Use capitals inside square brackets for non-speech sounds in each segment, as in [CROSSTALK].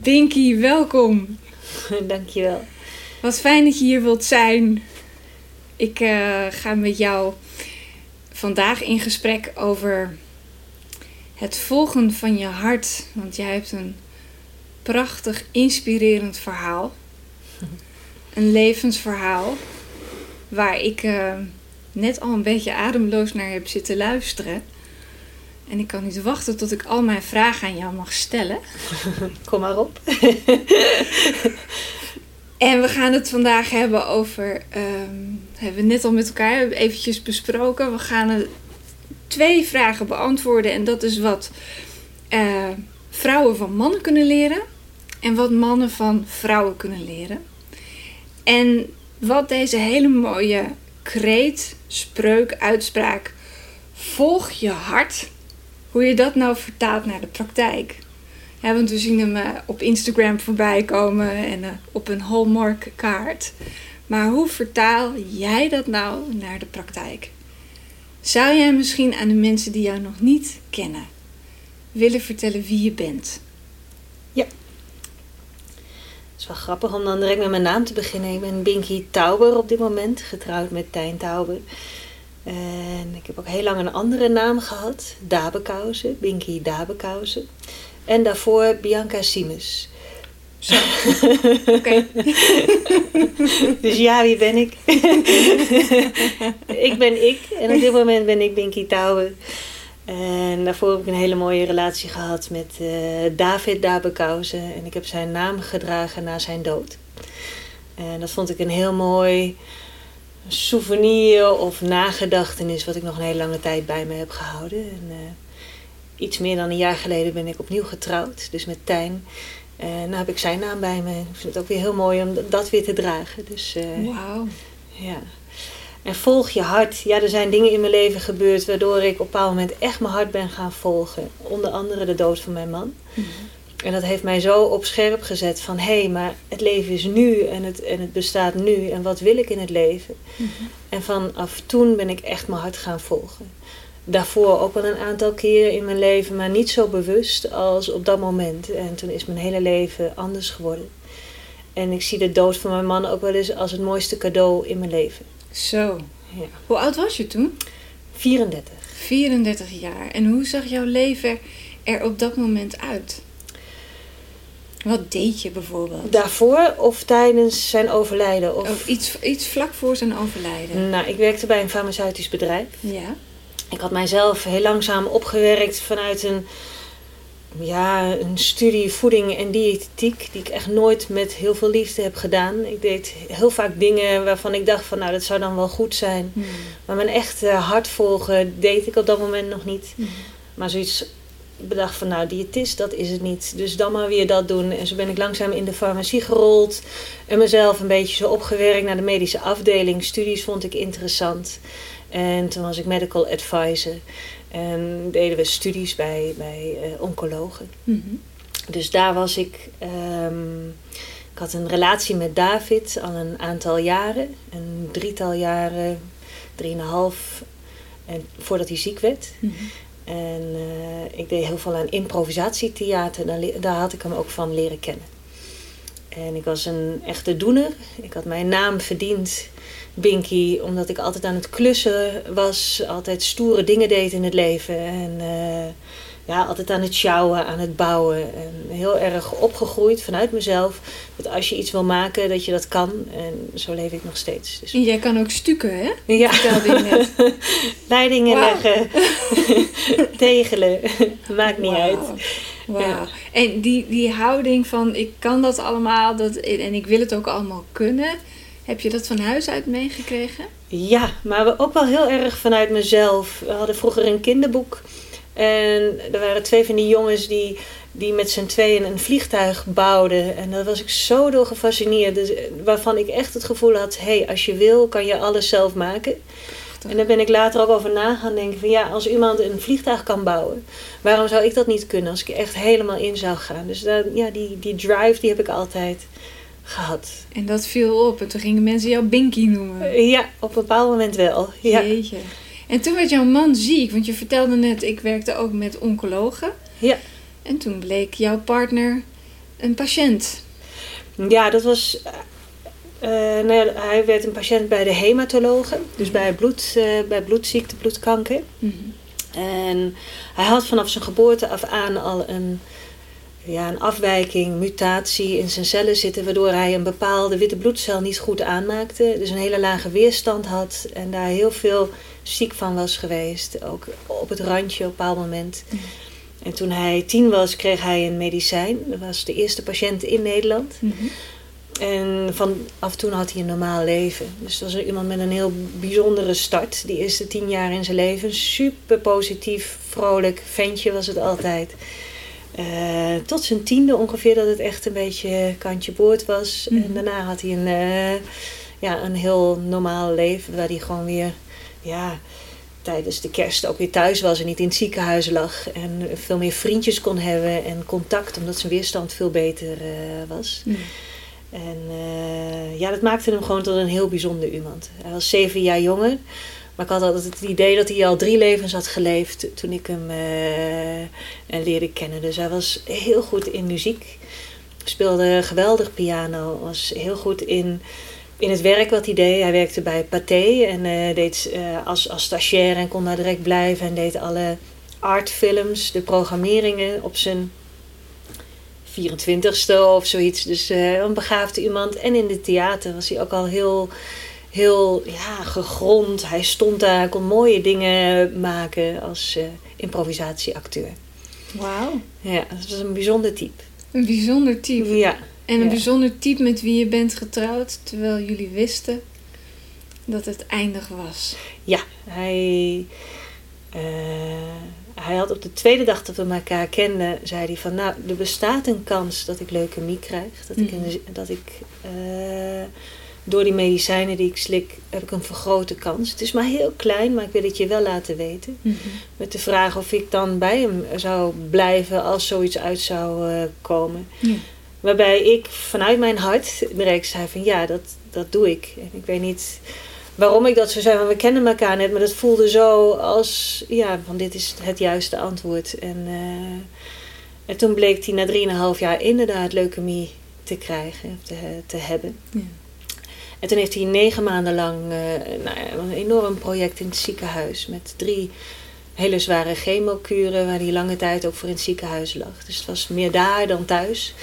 Binky, welkom. [LAUGHS] Dankjewel. Wat fijn dat je hier wilt zijn. Ik uh, ga met jou vandaag in gesprek over het volgen van je hart. Want jij hebt een prachtig, inspirerend verhaal. [LAUGHS] Een levensverhaal waar ik uh, net al een beetje ademloos naar heb zitten luisteren. En ik kan niet wachten tot ik al mijn vragen aan jou mag stellen. [LAUGHS] Kom maar op. [LAUGHS] en we gaan het vandaag hebben over. Um, hebben we net al met elkaar eventjes besproken. We gaan twee vragen beantwoorden. En dat is wat uh, vrouwen van mannen kunnen leren. En wat mannen van vrouwen kunnen leren. En wat deze hele mooie kreet, spreuk, uitspraak. Volg je hart hoe je dat nou vertaalt naar de praktijk. Ja, want we zien hem uh, op Instagram voorbij komen en uh, op een Hallmark kaart. Maar hoe vertaal jij dat nou naar de praktijk? Zou jij misschien aan de mensen die jou nog niet kennen willen vertellen wie je bent? Ja. Het is wel grappig om dan direct met mijn naam te beginnen. Ik ben Binky Tauber op dit moment, getrouwd met Tijn Tauber. En ik heb ook heel lang een andere naam gehad. Dabekousen, Binky Dabekousen. En daarvoor Bianca Siemens. Zo. [LAUGHS] Oké. dus ja, wie ben ik? [LAUGHS] ik ben ik. En op dit moment ben ik Binky Touwen. En daarvoor heb ik een hele mooie relatie gehad met uh, David Dabekousen. En ik heb zijn naam gedragen na zijn dood. En dat vond ik een heel mooi souvenir of nagedachtenis wat ik nog een hele lange tijd bij me heb gehouden. En, uh, iets meer dan een jaar geleden ben ik opnieuw getrouwd, dus met Tijn. En nu heb ik zijn naam bij me. Ik vind het ook weer heel mooi om dat weer te dragen. Dus, uh, Wauw. Ja. En volg je hart. Ja, er zijn dingen in mijn leven gebeurd waardoor ik op een bepaald moment echt mijn hart ben gaan volgen. Onder andere de dood van mijn man. Mm -hmm. En dat heeft mij zo op scherp gezet van hé, hey, maar het leven is nu en het, en het bestaat nu en wat wil ik in het leven? Mm -hmm. En vanaf toen ben ik echt mijn hart gaan volgen. Daarvoor ook wel een aantal keren in mijn leven, maar niet zo bewust als op dat moment. En toen is mijn hele leven anders geworden. En ik zie de dood van mijn man ook wel eens als het mooiste cadeau in mijn leven. Zo. Ja. Hoe oud was je toen? 34. 34 jaar. En hoe zag jouw leven er op dat moment uit? Wat deed je bijvoorbeeld? Daarvoor of tijdens zijn overlijden? Of, of iets, iets vlak voor zijn overlijden? Nou, ik werkte bij een farmaceutisch bedrijf. Ja. Ik had mijzelf heel langzaam opgewerkt vanuit een, ja, een studie voeding en diëtetiek. Die ik echt nooit met heel veel liefde heb gedaan. Ik deed heel vaak dingen waarvan ik dacht van nou dat zou dan wel goed zijn. Hmm. Maar mijn echte hart volgen deed ik op dat moment nog niet. Hmm. Maar zoiets bedacht van nou diëtist dat is het niet. Dus dan maar weer dat doen. En zo ben ik langzaam in de farmacie gerold. En mezelf een beetje zo opgewerkt naar de medische afdeling. Studies vond ik interessant. En toen was ik medical advisor. En deden we studies bij, bij uh, oncologen. Mm -hmm. Dus daar was ik. Um, ik had een relatie met David al een aantal jaren. Een drietal jaren, drieënhalf. En voordat hij ziek werd. Mm -hmm. En uh, ik deed heel veel aan improvisatietheater. Daar, daar had ik hem ook van leren kennen. En ik was een echte doener. Ik had mijn naam verdiend, Binky, omdat ik altijd aan het klussen was. Altijd stoere dingen deed in het leven. En uh, ja, altijd aan het sjouwen, aan het bouwen. En heel erg opgegroeid vanuit mezelf. Dat als je iets wil maken, dat je dat kan. En zo leef ik nog steeds. Dus... En jij kan ook stukken, hè? Ja. Vertelde je net. [LAUGHS] Leidingen wow. leggen. [LAUGHS] Tegelen. Maakt niet wow. uit. Ja. En die, die houding van ik kan dat allemaal dat, en ik wil het ook allemaal kunnen. Heb je dat van huis uit meegekregen? Ja, maar ook wel heel erg vanuit mezelf. We hadden vroeger een kinderboek. En er waren twee van die jongens die, die met z'n tweeën een vliegtuig bouwden. En daar was ik zo door gefascineerd. Dus, waarvan ik echt het gevoel had: hé, hey, als je wil, kan je alles zelf maken. Prachtig. En daar ben ik later ook over na gaan denken: van ja, als iemand een vliegtuig kan bouwen, waarom zou ik dat niet kunnen als ik echt helemaal in zou gaan? Dus dat, ja, die, die drive die heb ik altijd gehad. En dat viel op. En toen gingen mensen jou Binky noemen. Ja, op een bepaald moment wel. Ja. Jeetje. En toen werd jouw man ziek, want je vertelde net, ik werkte ook met oncologen. Ja. En toen bleek jouw partner een patiënt. Ja, dat was. Uh, nou ja, hij werd een patiënt bij de hematologen, dus bij, bloed, uh, bij bloedziekte, bloedkanker. Mhm. En hij had vanaf zijn geboorte af aan al een, ja, een afwijking, mutatie in zijn cellen zitten, waardoor hij een bepaalde witte bloedcel niet goed aanmaakte. Dus een hele lage weerstand had en daar heel veel ziek van was geweest. Ook op het randje op een bepaald moment. Mhm. En toen hij tien was, kreeg hij een medicijn. Dat was de eerste patiënt in Nederland. Mhm. En vanaf toen had hij een normaal leven. Dus dat was iemand met een heel bijzondere start. Die eerste tien jaar in zijn leven. Super positief, vrolijk ventje was het altijd. Eh, tot zijn tiende ongeveer dat het echt een beetje kantje boord was. Mhm. En daarna had hij een, eh, ja, een heel normaal leven. Waar hij gewoon weer ja, tijdens de kerst ook weer thuis was en niet in het ziekenhuis lag. En veel meer vriendjes kon hebben en contact, omdat zijn weerstand veel beter eh, was. Ja. En ja, dat maakte hem gewoon tot een heel bijzonder iemand. Hij was zeven jaar jonger. Maar ik had altijd het idee dat hij al drie levens had geleefd toen ik hem eh, leerde kennen. Dus hij was heel goed in muziek. Speelde geweldig piano. Was heel goed in, in het werk wat hij deed. Hij werkte bij Pathé en eh, deed eh, als, als stagiair en kon daar direct blijven. En deed alle artfilms, de programmeringen op zijn 24ste of zoiets. Dus een begaafde iemand. En in het theater was hij ook al heel, heel ja, gegrond. Hij stond daar, kon mooie dingen maken als eh, improvisatieacteur. Wauw. Ja, dat was een bijzonder type. Een bijzonder type. Ja, En een Ja. bijzonder type met wie je bent getrouwd, terwijl jullie wisten dat het eindig was. ja hij, eh, hij had op de tweede dag dat we elkaar kenden, zei hij van nou, er bestaat een kans dat ik leukemie krijg. Dat ik, de- dat ik eh, door die medicijnen die ik slik, heb ik een vergrote kans. Het is maar heel klein, maar ik wil het je wel laten weten. Met de vraag of ik dan bij hem zou blijven als zoiets uit zou eh, komen. Ja. Waarbij ik vanuit mijn hart direct zei van ja, dat, dat doe ik. En ik weet niet waarom ik dat zo zei, want we kennen elkaar net. Maar dat voelde zo als, ja, van dit is het juiste antwoord. En, eh, en toen bleek hij na 3,5 jaar inderdaad leukemie te krijgen, te, te hebben. Ja. En toen heeft hij negen maanden lang eh, nou een enorm project in het ziekenhuis. Met drie hele zware chemokuren, waar hij lange tijd ook voor in het ziekenhuis lag. Dus het was meer daar dan thuis.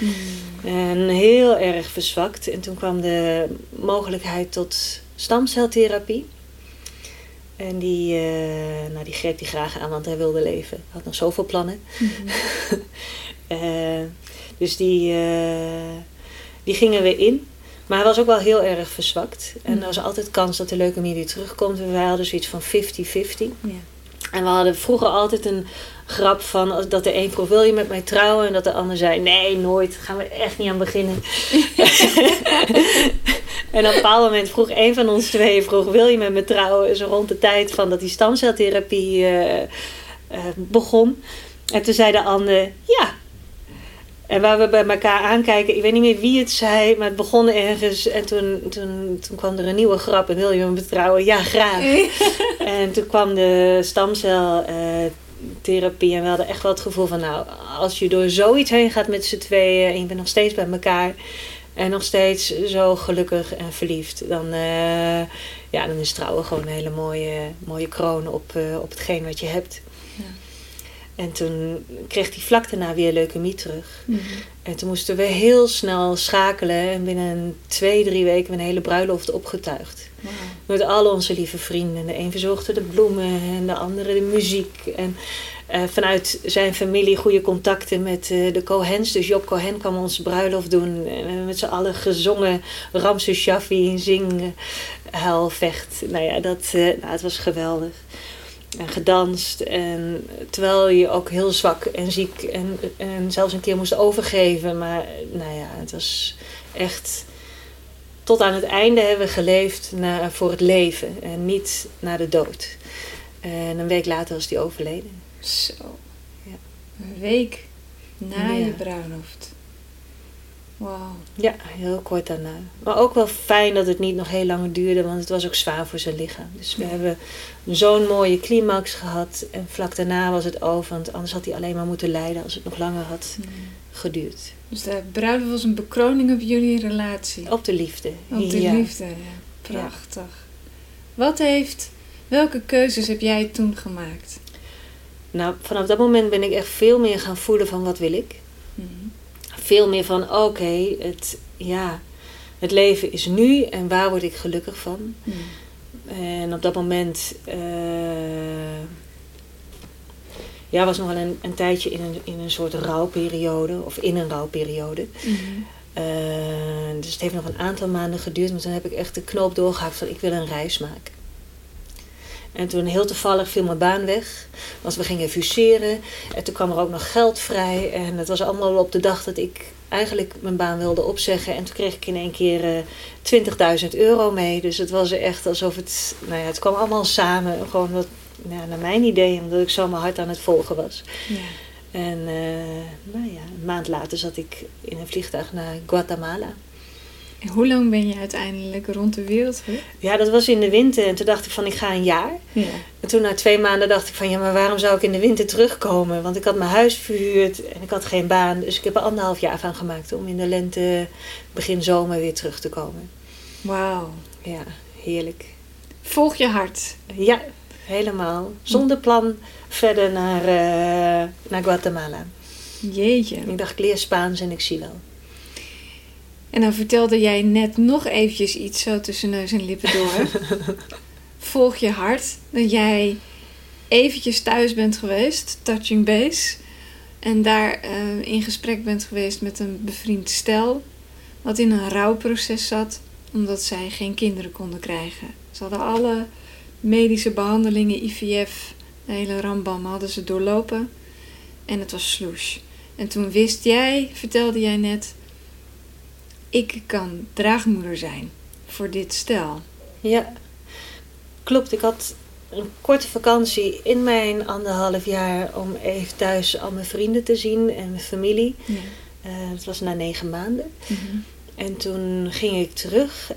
En heel erg verzwakt. En toen kwam de mogelijkheid tot stamceltherapie. En die, eh, nou, die greep hij graag aan, want hij wilde leven. Hij had nog zoveel plannen. [LAUGHS] Eh, dus die, die gingen we in. Maar hij was ook wel heel erg verzwakt. En er was altijd kans dat de leukemie weer terugkomt. En wij hadden zoiets van 50-50. Ja. En we hadden vroeger altijd een grap van dat de een vroeg: Wil je met mij trouwen? En dat de ander zei: Nee, nooit. Daar gaan we echt niet aan beginnen. [LAUGHS] en op een bepaald moment vroeg een van ons tweeën: vroeg, Wil je met me trouwen? Zo rond de tijd van dat die stamceltherapie eh, eh, begon. En toen zei de ander: Ja. En waar we bij elkaar aankijken, ik weet niet meer wie het zei, maar het begon ergens. En toen, toen, toen kwam er een nieuwe grap: en Wil je me betrouwen? Ja, graag. [LAUGHS] En toen kwam de stamceltherapie en we hadden echt wel het gevoel van, nou, als je door zoiets heen gaat met z'n tweeën en je bent nog steeds bij elkaar en nog steeds zo gelukkig en verliefd, dan, eh, ja, dan is trouwen gewoon een hele mooie, mooie kroon op, eh, op hetgeen wat je hebt. En toen kreeg hij vlak daarna weer leukemie terug. Mhm. En toen moesten we heel snel schakelen en binnen twee, drie weken een hele bruiloft opgetuigd. Met al onze lieve vrienden. De een verzorgde de bloemen en de andere de muziek. En eh, vanuit zijn familie goede contacten met eh, de Cohens. Dus Job Cohen kwam onze bruiloft doen. En we hebben met z'n allen gezongen. Ramses Shaffi, zing, huil, vecht. Nou ja, dat, eh, nou, het was geweldig. En gedanst. En terwijl je ook heel zwak en ziek en, en zelfs een keer moest overgeven. Maar nou ja, het was echt tot aan het einde hebben we geleefd naar, voor het leven en niet naar de dood. En een week later was hij overleden. Zo. Ja. Een week na Ja. je bruiloft. Wauw. Ja, heel kort daarna. Maar ook wel fijn dat het niet nog heel lang duurde, want het was ook zwaar voor zijn lichaam. Dus we hebben zo'n mooie climax gehad en vlak daarna was het over, want anders had hij alleen maar moeten lijden als het nog langer had geduurd. Dus de bruiloft was een bekroning op jullie relatie. Op de liefde. Op de ja. liefde, ja. Prachtig. Wat heeft, welke keuzes heb jij toen gemaakt? Nou, vanaf dat moment ben ik echt veel meer gaan voelen van wat wil ik. Mhm. Veel meer van oké, het, ja, het leven is nu en waar word ik gelukkig van. Mhm. En op dat moment eh, ja, was nog wel een, een tijdje in een, in een soort rouwperiode, of in een rouwperiode. Eh, dus het heeft nog een aantal maanden geduurd, maar toen heb ik echt de knoop doorgehakt van ik wil een reis maken. En toen heel toevallig viel mijn baan weg, want we gingen fuseren. En toen kwam er ook nog geld vrij. En het was allemaal op de dag dat ik eigenlijk mijn baan wilde opzeggen. En toen kreeg ik in één keer eh 20.000 euro mee. Dus het was echt alsof het, nou ja, het kwam allemaal samen. Gewoon wat, ja, naar mijn idee, omdat ik zo mijn hart aan het volgen was. Ja. En eh, nou ja, een maand later zat ik in een vliegtuig naar Guatemala. En hoe lang ben je uiteindelijk rond de wereld geweest? Ja, dat was in de winter. En toen dacht ik van, ik ga een jaar. Ja. En toen na twee maanden dacht ik van, ja, maar waarom zou ik in de winter terugkomen? Want ik had mijn huis verhuurd en ik had geen baan. Dus ik heb er anderhalf jaar van gemaakt om in de lente, begin zomer weer terug te komen. Wauw. Ja, heerlijk. Volg je hart. Ja, helemaal. Zonder plan verder naar, eh, naar Guatemala. Jeetje. Ik dacht, ik leer Spaans en ik zie wel. En dan vertelde jij net nog eventjes iets zo tussen neus en lippen door. [LAUGHS] Volg je hart. Dat jij eventjes thuis bent geweest, touching base. En daar eh, in gesprek bent geweest met een bevriend stel. Wat in een rouwproces zat. Omdat zij geen kinderen konden krijgen. Ze hadden alle medische behandelingen, IVF, de hele rambam hadden ze doorlopen. En het was sloes. En toen wist jij, vertelde jij net, ik kan draagmoeder zijn voor dit stel. Ja, klopt. Ik had een korte vakantie in mijn anderhalf jaar om even thuis al mijn vrienden te zien en mijn familie. Ja. Eh, dat was na negen maanden. Mhm. En toen ging ik terug.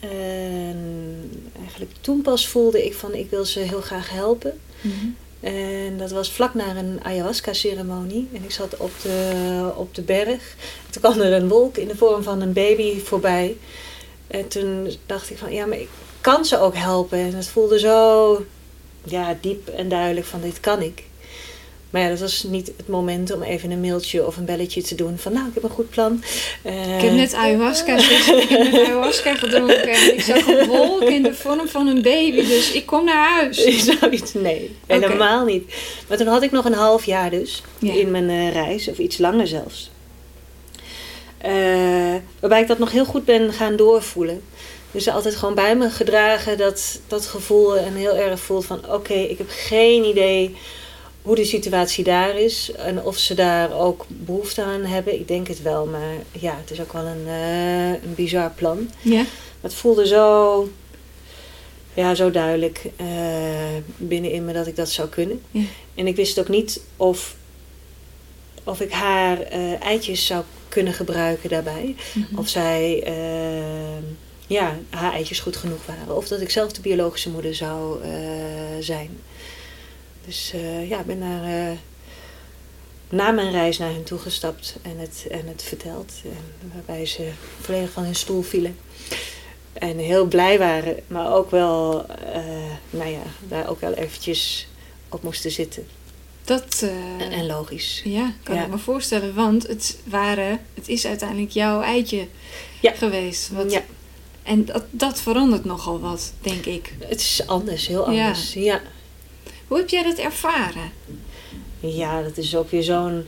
En eigenlijk toen pas voelde ik van ik wil ze heel graag helpen. Mhm. En dat was vlak na een ayahuasca-ceremonie. En ik zat op de, op de berg. Toen kwam er een wolk in de vorm van een baby voorbij. En toen dacht ik van, ja, maar ik kan ze ook helpen. En het voelde zo ja, diep en duidelijk van, dit kan ik. Maar ja, dat was niet het moment om even een mailtje of een belletje te doen. Van, nou, ik heb een goed plan. Eh, Ik heb net ayahuasca, dus ik heb net ayahuasca gedronken en ik zag een wolk in de vorm van een baby, dus ik kom naar huis. [LAUGHS] Zoiets, nee, helemaal niet. Maar toen had ik nog een half jaar dus Ja. in mijn eh, reis, of iets langer zelfs. Eh, waarbij ik dat nog heel goed ben gaan doorvoelen. Dus altijd gewoon bij me gedragen, dat, dat gevoel. En heel erg voelt van, oké, ik heb geen idee hoe de situatie daar is. En of ze daar ook behoefte aan hebben. Ik denk het wel, maar ja, het is ook wel een, eh, een bizar plan. Ja, Maar het voelde zo, ja, zo duidelijk eh, binnenin me dat ik dat zou kunnen. Ja. En ik wist ook niet of, of ik haar eh, eitjes zou kunnen gebruiken daarbij. Mhm. Of zij, eh, ja, haar eitjes goed genoeg waren. Of dat ik zelf de biologische moeder zou zijn. Dus eh, ja, ik ben naar, eh, na mijn reis naar hen toegestapt en het, en het verteld. En waarbij ze volledig van hun stoel vielen. En heel blij waren, maar ook wel, eh, nou ja, daar ook wel eventjes op moesten zitten. dat En, en logisch. ja, kan Ja. ik me voorstellen, want het, waren, het is uiteindelijk jouw eitje Ja. geweest. Wat, Ja, En dat, dat verandert nogal wat, denk ik. het is anders, heel anders. Ja. Hoe heb jij dat ervaren? Ja, dat is ook weer zo'n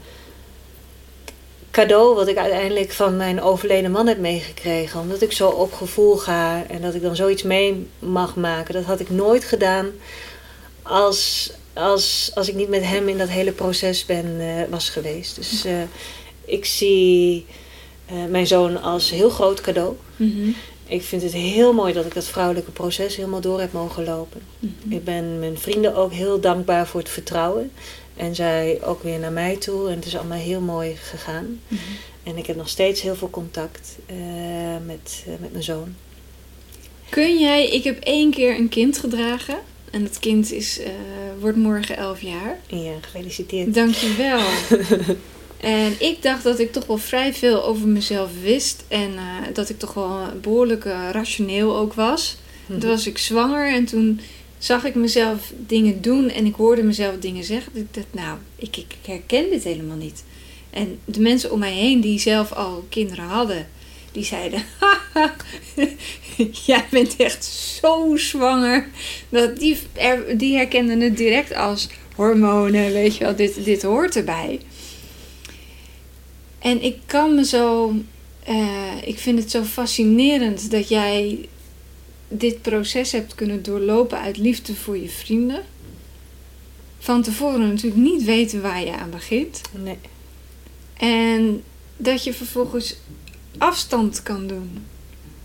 cadeau wat ik uiteindelijk van mijn overleden man heb meegekregen. Omdat ik zo op gevoel ga en dat ik dan zoiets mee mag maken. Dat had ik nooit gedaan als, als, als ik niet met hem in dat hele proces ben, eh, was geweest. Dus eh, ik zie eh, mijn zoon als heel groot cadeau. Mhm. Ik vind het heel mooi dat ik dat vrouwelijke proces helemaal door heb mogen lopen. Mhm. Ik ben mijn vrienden ook heel dankbaar voor het vertrouwen. En zij ook weer naar mij toe. En het is allemaal heel mooi gegaan. Mhm. En ik heb nog steeds heel veel contact eh, met, eh, met mijn zoon. Kun jij, ik heb één keer een kind gedragen. En het kind is, eh, wordt morgen elf jaar. Ja, gefeliciteerd. Dankjewel. [LAUGHS] En ik dacht dat ik toch wel vrij veel over mezelf wist. En eh, dat ik toch wel behoorlijk uh, rationeel ook was. Mhm. Toen was ik zwanger en toen zag ik mezelf dingen doen en ik hoorde mezelf dingen zeggen. Ik dacht, nou, ik, ik herken dit helemaal niet. En de mensen om mij heen die zelf al kinderen hadden, die zeiden: Haha, [LAUGHS] jij bent echt zo zwanger. Dat die, die herkenden het direct als hormonen, weet je wel, dit, dit hoort erbij. En ik kan me zo, uh, ik vind het zo fascinerend dat jij dit proces hebt kunnen doorlopen uit liefde voor je vrienden. Van tevoren natuurlijk niet weten waar je aan begint. Nee. En dat je vervolgens afstand kan doen.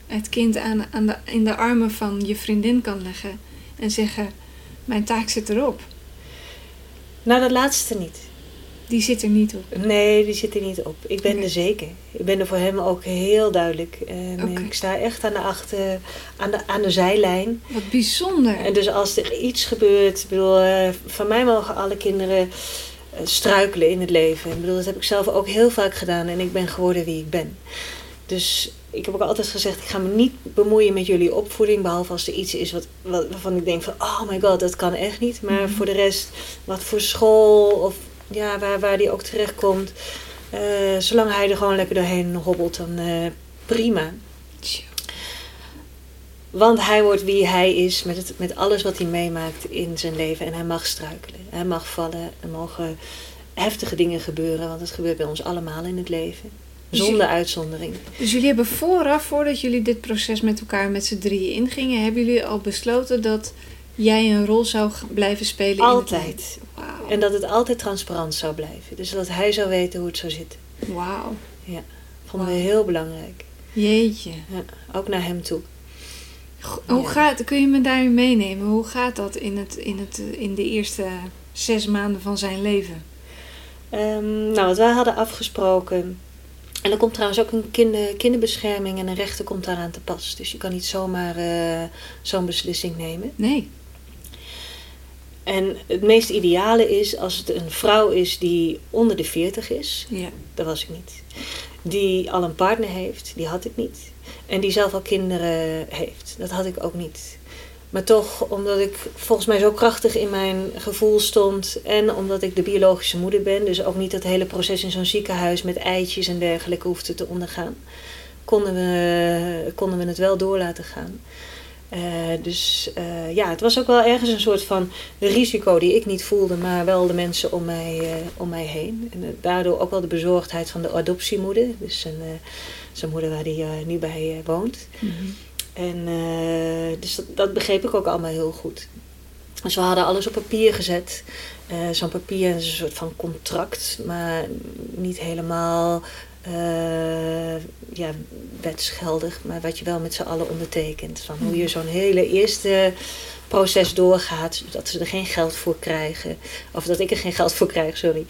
Het kind aan, aan de, in de armen van je vriendin kan leggen en zeggen: Mijn taak zit erop. Nou, dat laatste niet. Die zit er niet op. Nee, die zit er niet op. Ik ben er zeker. Ik ben er voor hem ook heel duidelijk. En Oké. ik sta echt aan de, achter, aan, de, aan de zijlijn. Wat bijzonder. En dus als er iets gebeurt, ik bedoel, eh, van mij mogen alle kinderen eh, struikelen in het leven. Ik bedoel, dat heb ik zelf ook heel vaak gedaan en ik ben geworden wie ik ben. Dus ik heb ook altijd gezegd, ik ga me niet bemoeien met jullie opvoeding, behalve als er iets is wat, wat, waarvan ik denk van, oh my god, dat kan echt niet. Maar Mhm. voor de rest, wat voor school of ja, waar, waar die ook terecht komt, eh, zolang hij er gewoon lekker doorheen hobbelt, dan eh, prima. Want hij wordt wie hij is met, het, met alles wat hij meemaakt in zijn leven. En hij mag struikelen. Hij mag vallen. Er mogen heftige dingen gebeuren. Want het gebeurt bij ons allemaal in het leven. Dus Zonder uitzondering. Dus jullie hebben vooraf, voordat jullie dit proces met elkaar met z'n drieën ingingen, hebben jullie al besloten dat jij een rol zou blijven spelen in het Altijd. Wauw. En dat het altijd transparant zou blijven. Dus dat hij zou weten hoe het zou zitten. Wauw. Vonden we heel belangrijk. Jeetje. Ja, ook naar hem toe. Go- Hoe Ja. gaat, kun je me daarin meenemen? Hoe gaat dat in, het, in, het, in de eerste zes maanden van zijn leven? Ehm, nou, wat wij hadden afgesproken. En er komt trouwens ook een kinder, kinderbescherming en een rechter komt daaraan te pas. Dus je kan niet zomaar eh, zo'n beslissing nemen. Nee. En het meest ideale is als het een vrouw is die onder de 40 is. Ja. Dat was ik niet. Die al een partner heeft. Die had ik niet. En die zelf al kinderen heeft. Dat had ik ook niet. Maar toch, omdat ik volgens mij zo krachtig in mijn gevoel stond. En omdat ik de biologische moeder ben. Dus ook niet dat hele proces in zo'n ziekenhuis met eitjes en dergelijke hoefde te ondergaan. Konden we, konden we het wel door laten gaan. Eh, dus eh, ja, het was ook wel ergens een soort van risico die ik niet voelde, maar wel de mensen om mij, eh, om mij heen. En daardoor ook wel de bezorgdheid van de adoptiemoeder. Dus zijn, zijn moeder waar hij nu bij woont. Mhm. En dus dat, dat begreep ik ook allemaal heel goed. Dus we hadden alles op papier gezet. Zo'n papier is een soort van contract, maar niet helemaal eh, ja, wetsgeldig, maar wat je wel met z'n allen ondertekent. Van hoe je zo'n hele eerste proces doorgaat, dat ze er geen geld voor krijgen. Of dat ik er geen geld voor krijg, sorry.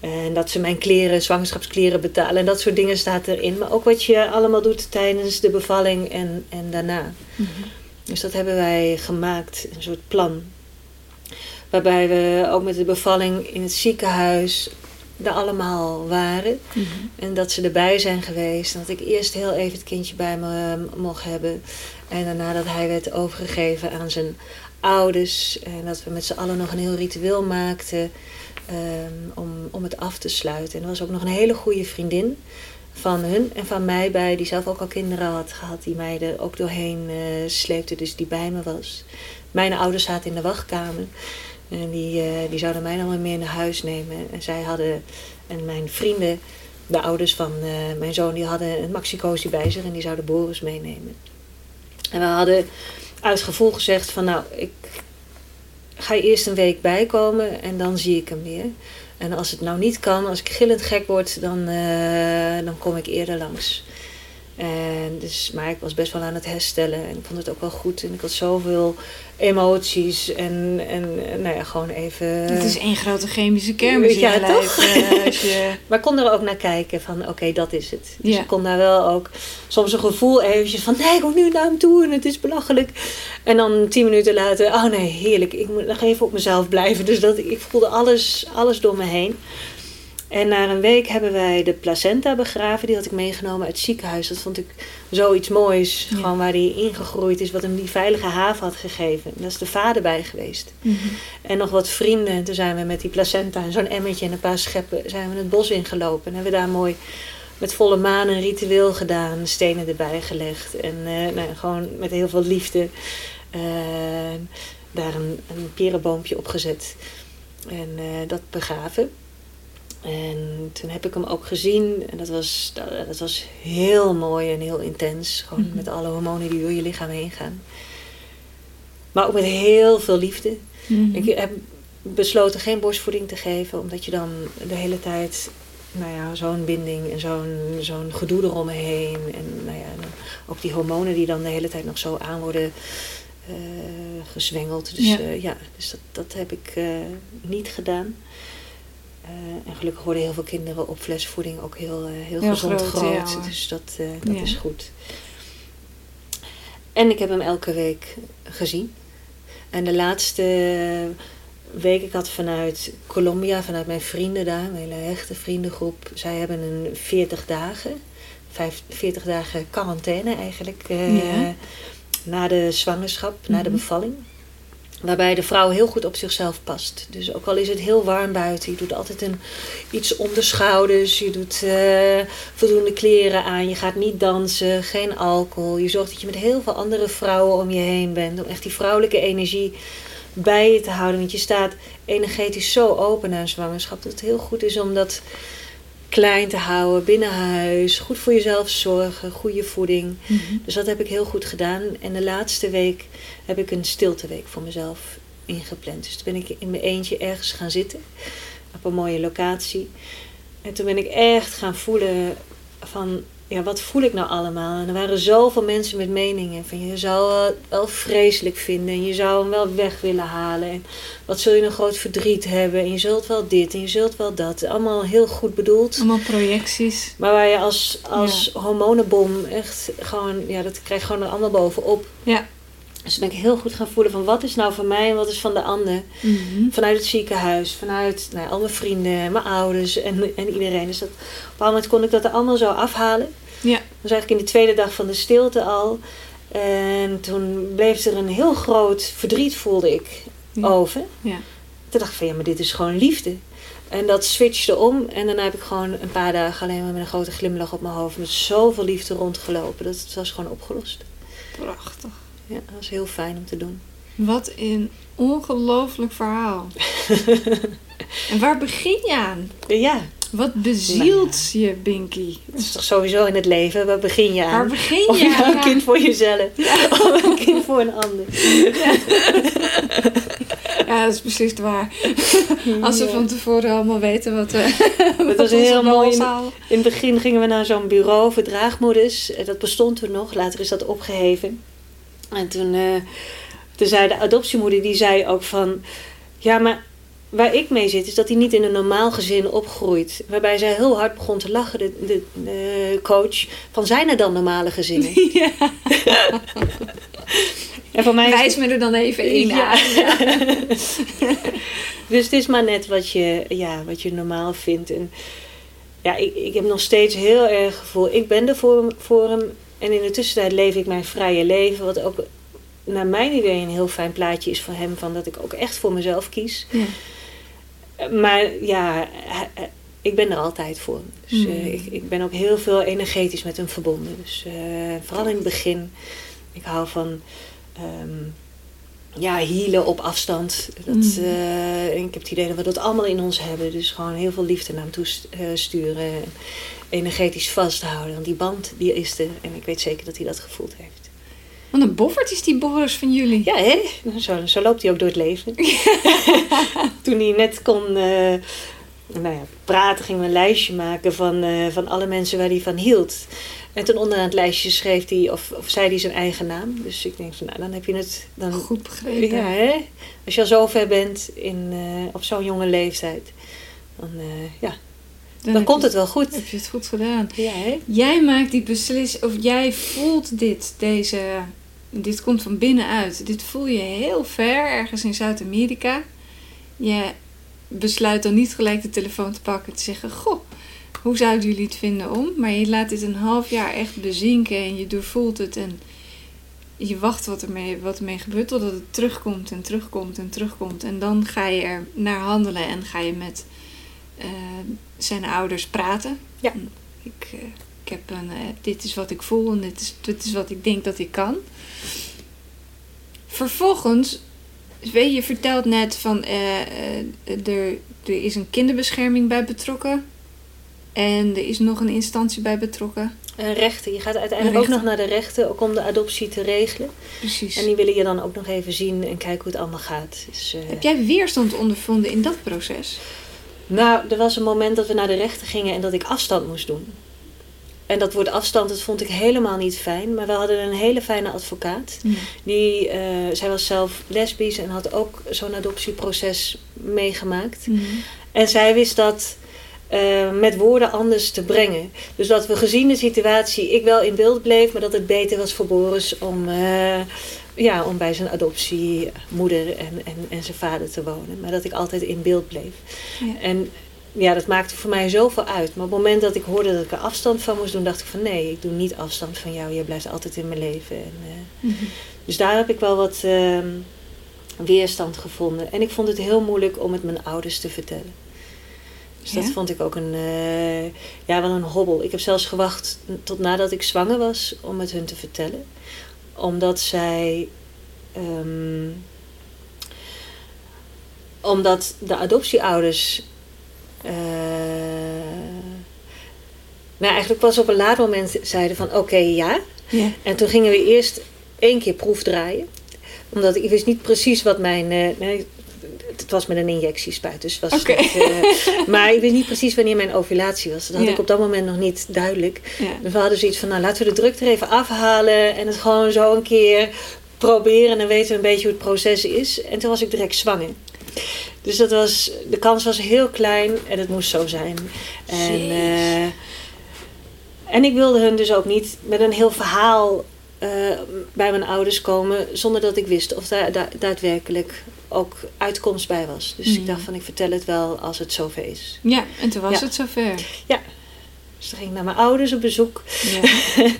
En dat ze mijn kleren, zwangerschapskleren betalen. En dat soort dingen staat erin. Maar ook wat je allemaal doet tijdens de bevalling en, en daarna. Mhm. Dus dat hebben wij gemaakt, een soort plan. Waarbij we ook met de bevalling in het ziekenhuis er allemaal waren. Mhm. En dat ze erbij zijn geweest. En dat ik eerst heel even het kindje bij me mocht hebben. En daarna dat hij werd overgegeven aan zijn ouders. En dat we met z'n allen nog een heel ritueel maakten. ehm, om, om het af te sluiten. En er was ook nog een hele goede vriendin van hun en van mij bij. Die zelf ook al kinderen had gehad. Die mij er ook doorheen eh, sleepte. Dus die bij me was. Mijn ouders zaten in de wachtkamer. En die, eh, die zouden mij dan weer mee naar huis nemen. En zij hadden, en mijn vrienden, de ouders van eh, mijn zoon, die hadden een maxicosi bij zich en die zouden Boris meenemen. En we hadden uit gevoel gezegd van nou, ik ga eerst een week bijkomen en dan zie ik hem weer. En als het nou niet kan, als ik gillend gek word, dan, eh, dan kom ik eerder langs. En dus, maar ik was best wel aan het herstellen en ik vond het ook wel goed. En ik had zoveel emoties en, en nou ja, gewoon even... Het is één grote chemische kermis in Ja, je lijf, toch? eh, [LAUGHS] je... Maar ik kon er ook naar kijken van oké, dat is het. Dus Ja. ik kon daar wel ook soms een gevoel eventjes van nee, ik kom nu naar hem toe en het is belachelijk. En dan tien minuten later, oh nee, heerlijk, ik moet nog even op mezelf blijven. Dus dat, ik voelde alles, alles door me heen. En na een week hebben wij de placenta begraven. Die had ik meegenomen uit het ziekenhuis. Dat vond ik zoiets moois. Ja. Gewoon waar die ingegroeid is. Wat hem die veilige haven had gegeven. Daar is de vader bij geweest. Mhm. En nog wat vrienden. En toen zijn we met die placenta en zo'n emmertje en een paar scheppen... zijn we het bos ingelopen. En hebben we daar mooi met volle maan een ritueel gedaan. Stenen erbij gelegd. En eh, nou, gewoon met heel veel liefde... eh, daar een, een perenboompje opgezet. En eh, dat begraven. En toen heb ik hem ook gezien. En dat was, dat, dat was heel mooi en heel intens. Gewoon Mhm. met alle hormonen die door je lichaam heen gaan. Maar ook met heel veel liefde. Mhm. Ik heb besloten geen borstvoeding te geven. Omdat je dan de hele tijd... Nou ja, zo'n binding en zo'n zo'n gedoe eromheen. En nou ja, ook die hormonen die dan de hele tijd nog zo aan worden eh, gezwengeld. Dus Ja. ja, ja dus dat, dat heb ik eh, niet gedaan. Eh, en gelukkig worden heel veel kinderen op flesvoeding ook heel, eh, heel, Heel gezond groot, groot. ja, hoor. dus dat, eh, dat Ja. is goed. En ik heb hem elke week gezien. En de laatste week, ik had vanuit Colombia, vanuit mijn vrienden daar, een hele hechte vriendengroep. Zij hebben een 40 dagen, vijf, 40 dagen quarantaine eigenlijk. Ja. Na de zwangerschap, na de Mhm. bevalling. Waarbij de vrouw heel goed op zichzelf past. Dus ook al is het heel warm buiten, je doet altijd een, iets om de schouders. Je doet eh, voldoende kleren aan. Je gaat niet dansen, geen alcohol. Je zorgt dat je met heel veel andere vrouwen om je heen bent. Om echt die vrouwelijke energie bij je te houden. Want je staat energetisch zo open na een zwangerschap. Dat het heel goed is om dat klein te houden, binnen huis. Goed voor jezelf zorgen, goede voeding. Mhm. Dus dat heb ik heel goed gedaan. En de laatste week heb ik een stilteweek voor mezelf ingepland. Dus toen ben ik in mijn eentje ergens gaan zitten. Op een mooie locatie. En toen ben ik echt gaan voelen van... Ja, wat voel ik nou allemaal? En er waren zoveel mensen met meningen. Van je zou het wel vreselijk vinden. En je zou hem wel weg willen halen. En wat zul je een groot verdriet hebben. En je zult wel dit en je zult wel dat. Allemaal heel goed bedoeld. Allemaal projecties. Maar waar je als, als hormonenbom echt gewoon, ja, dat krijg je gewoon er allemaal bovenop. Ja. Dus ben ik heel goed gaan voelen van wat is nou van mij en wat is van de ander. Mhm. Vanuit het ziekenhuis, vanuit nou, al mijn vrienden, mijn ouders en, en iedereen. Dus dat, op een bepaald moment kon ik dat er allemaal zo afhalen. Ja. Dat was eigenlijk in de tweede dag van de stilte al. En toen bleef er een heel groot verdriet, voelde ik, Ja. over. Ja. Toen dacht ik van ja, maar dit is gewoon liefde. En dat switchte om. En daarna heb ik gewoon een paar dagen alleen maar met een grote glimlach op mijn hoofd. Met zoveel liefde rondgelopen. Dat het was gewoon opgelost. Prachtig. Ja, dat was heel fijn om te doen. Wat een ongelooflijk verhaal. [LAUGHS] en waar begin je aan? Ja, Wat bezielt je, Binky? dat is toch sowieso in het leven. Waar begin je aan? Waar begin Of je nou aan? een kind voor jezelf. [LAUGHS] Of een kind voor een ander. Ja, dat is precies waar. [LAUGHS] Als we van tevoren allemaal weten wat we Dat wat was heel mooi. In, in het begin gingen we naar zo'n bureau voor draagmoeders. Eh, Dat bestond toen nog. Later is dat opgeheven. En toen, eh, toen zei de adoptiemoeder, die zei ook van... Ja, maar waar ik mee zit, is dat hij niet in een normaal gezin opgroeit. Waarbij zij heel hard begon te lachen, de, de, de coach. Van, zijn er dan normale gezinnen? [LAUGHS] Ja. [LAUGHS] En mij Wijs me er dan even in. Ja. Ja. [LAUGHS] Dus het is maar net wat je, ja, wat je normaal vindt. En ja, ik, ik heb nog steeds heel erg gevoel. Ik ben er voor voor hem. En in de tussentijd leef ik mijn vrije leven. Wat ook naar mijn idee een heel fijn plaatje is voor hem. Van dat ik ook echt voor mezelf kies. Ja. Maar ja, ik ben er altijd voor. Dus eh, Mm. ik, ik ben ook heel veel energetisch met hem verbonden. Dus eh, vooral in het begin. Ik hou van ehm, ja, healen op afstand. Dat, Mm. eh, ik heb het idee dat we dat allemaal in ons hebben. Dus gewoon heel veel liefde naar hem toe st- eh, sturen. En energetisch vasthouden. Want die band die is er. En ik weet zeker dat hij dat gevoeld heeft. Wat een boffert is die Boris van jullie. Ja, hè? Zo, zo loopt hij ook door het leven. [LAUGHS] Toen hij net kon eh, nou ja, praten, gingen we een lijstje maken van, eh, van alle mensen waar hij van hield. En toen onderaan het lijstje schreef hij, of, of zei hij zijn eigen naam. Dus ik denk van, nou, dan heb je het... Dan, Goed begrepen. ja, hè? Als je al zo ver bent in, eh, op zo'n jonge leeftijd, dan, ja, dan, komt het wel goed. Heb je het goed gedaan. Ja? Jij maakt die beslissing, of jij voelt dit, deze, dit komt van binnenuit. Dit voel je heel ver, ergens in Zuid-Amerika. Je besluit dan niet gelijk de telefoon te pakken en te zeggen: Goh, hoe zouden jullie het vinden om? Maar je laat dit een half jaar echt bezinken en je doorvoelt het en je wacht wat ermee, wat ermee gebeurt totdat het terugkomt en terugkomt en terugkomt. En dan ga je er naar handelen en ga je met zijn ouders praten. Ja. Ik, eh, ik heb een, eh, dit is wat ik voel en dit is, dit is wat ik denk dat ik kan. Vervolgens, weet je, vertelt net van eh, eh, er, er is een kinderbescherming bij betrokken. En er is nog een instantie bij betrokken. En rechten. Je gaat uiteindelijk ook nog naar de rechten, ook om de adoptie te regelen. Precies. En die willen je dan ook nog even zien en kijken hoe het allemaal gaat. Dus, eh, Heb jij weerstand ondervonden in dat proces? Nou, er was een moment dat we naar de rechter gingen en dat ik afstand moest doen. En dat woord afstand, dat vond ik helemaal niet fijn. Maar we hadden een hele fijne advocaat. Die, eh, zij was zelf lesbisch en had ook zo'n adoptieproces meegemaakt. Mhm. En zij wist dat eh, met woorden anders te brengen. Dus dat we gezien de situatie, ik wel in beeld bleef, maar dat het beter was voor Boris om, eh, ja, om bij zijn adoptiemoeder en, en, en zijn vader te wonen. Maar dat ik altijd in beeld bleef. Ja. En ja, dat maakte voor mij zoveel uit. Maar op het moment dat ik hoorde dat ik er afstand van moest doen, dacht ik van nee, ik doe niet afstand van jou. Je blijft altijd in mijn leven. En, eh, Mhm. dus daar heb ik wel wat ehm, weerstand gevonden. En ik vond het heel moeilijk om het mijn ouders te vertellen. Dus dat vond ik ook een, eh, ja, wel een hobbel. Ik heb zelfs gewacht tot nadat ik zwanger was om het hun te vertellen. Omdat zij. ehm, omdat de adoptieouders. eh, nou, eigenlijk pas op een later moment zeiden van oké, ja. Ja. En toen gingen we eerst één keer proefdraaien. Omdat ik wist niet precies wat mijn... eh, het was met een injectiespuit, dus was niet, eh, [LAUGHS] maar ik wist niet precies wanneer mijn ovulatie was. Dat had Ja. ik op dat moment nog niet duidelijk. Ja. Dus we hadden zoiets van, nou laten we de druk er even afhalen en het gewoon zo een keer proberen. En dan weten we een beetje hoe het proces is. En toen was ik direct zwanger. Dus dat was, de kans was heel klein en het moest zo zijn. En, eh, en ik wilde hun dus ook niet met een heel verhaal eh, bij mijn ouders komen zonder dat ik wist of daar da- daadwerkelijk ook uitkomst bij was. Dus Mm. ik dacht van ik vertel het wel als het zover is. ja, en toen was Ja. het zover. Dus toen ging ik naar mijn ouders op bezoek. Ja. [LAUGHS]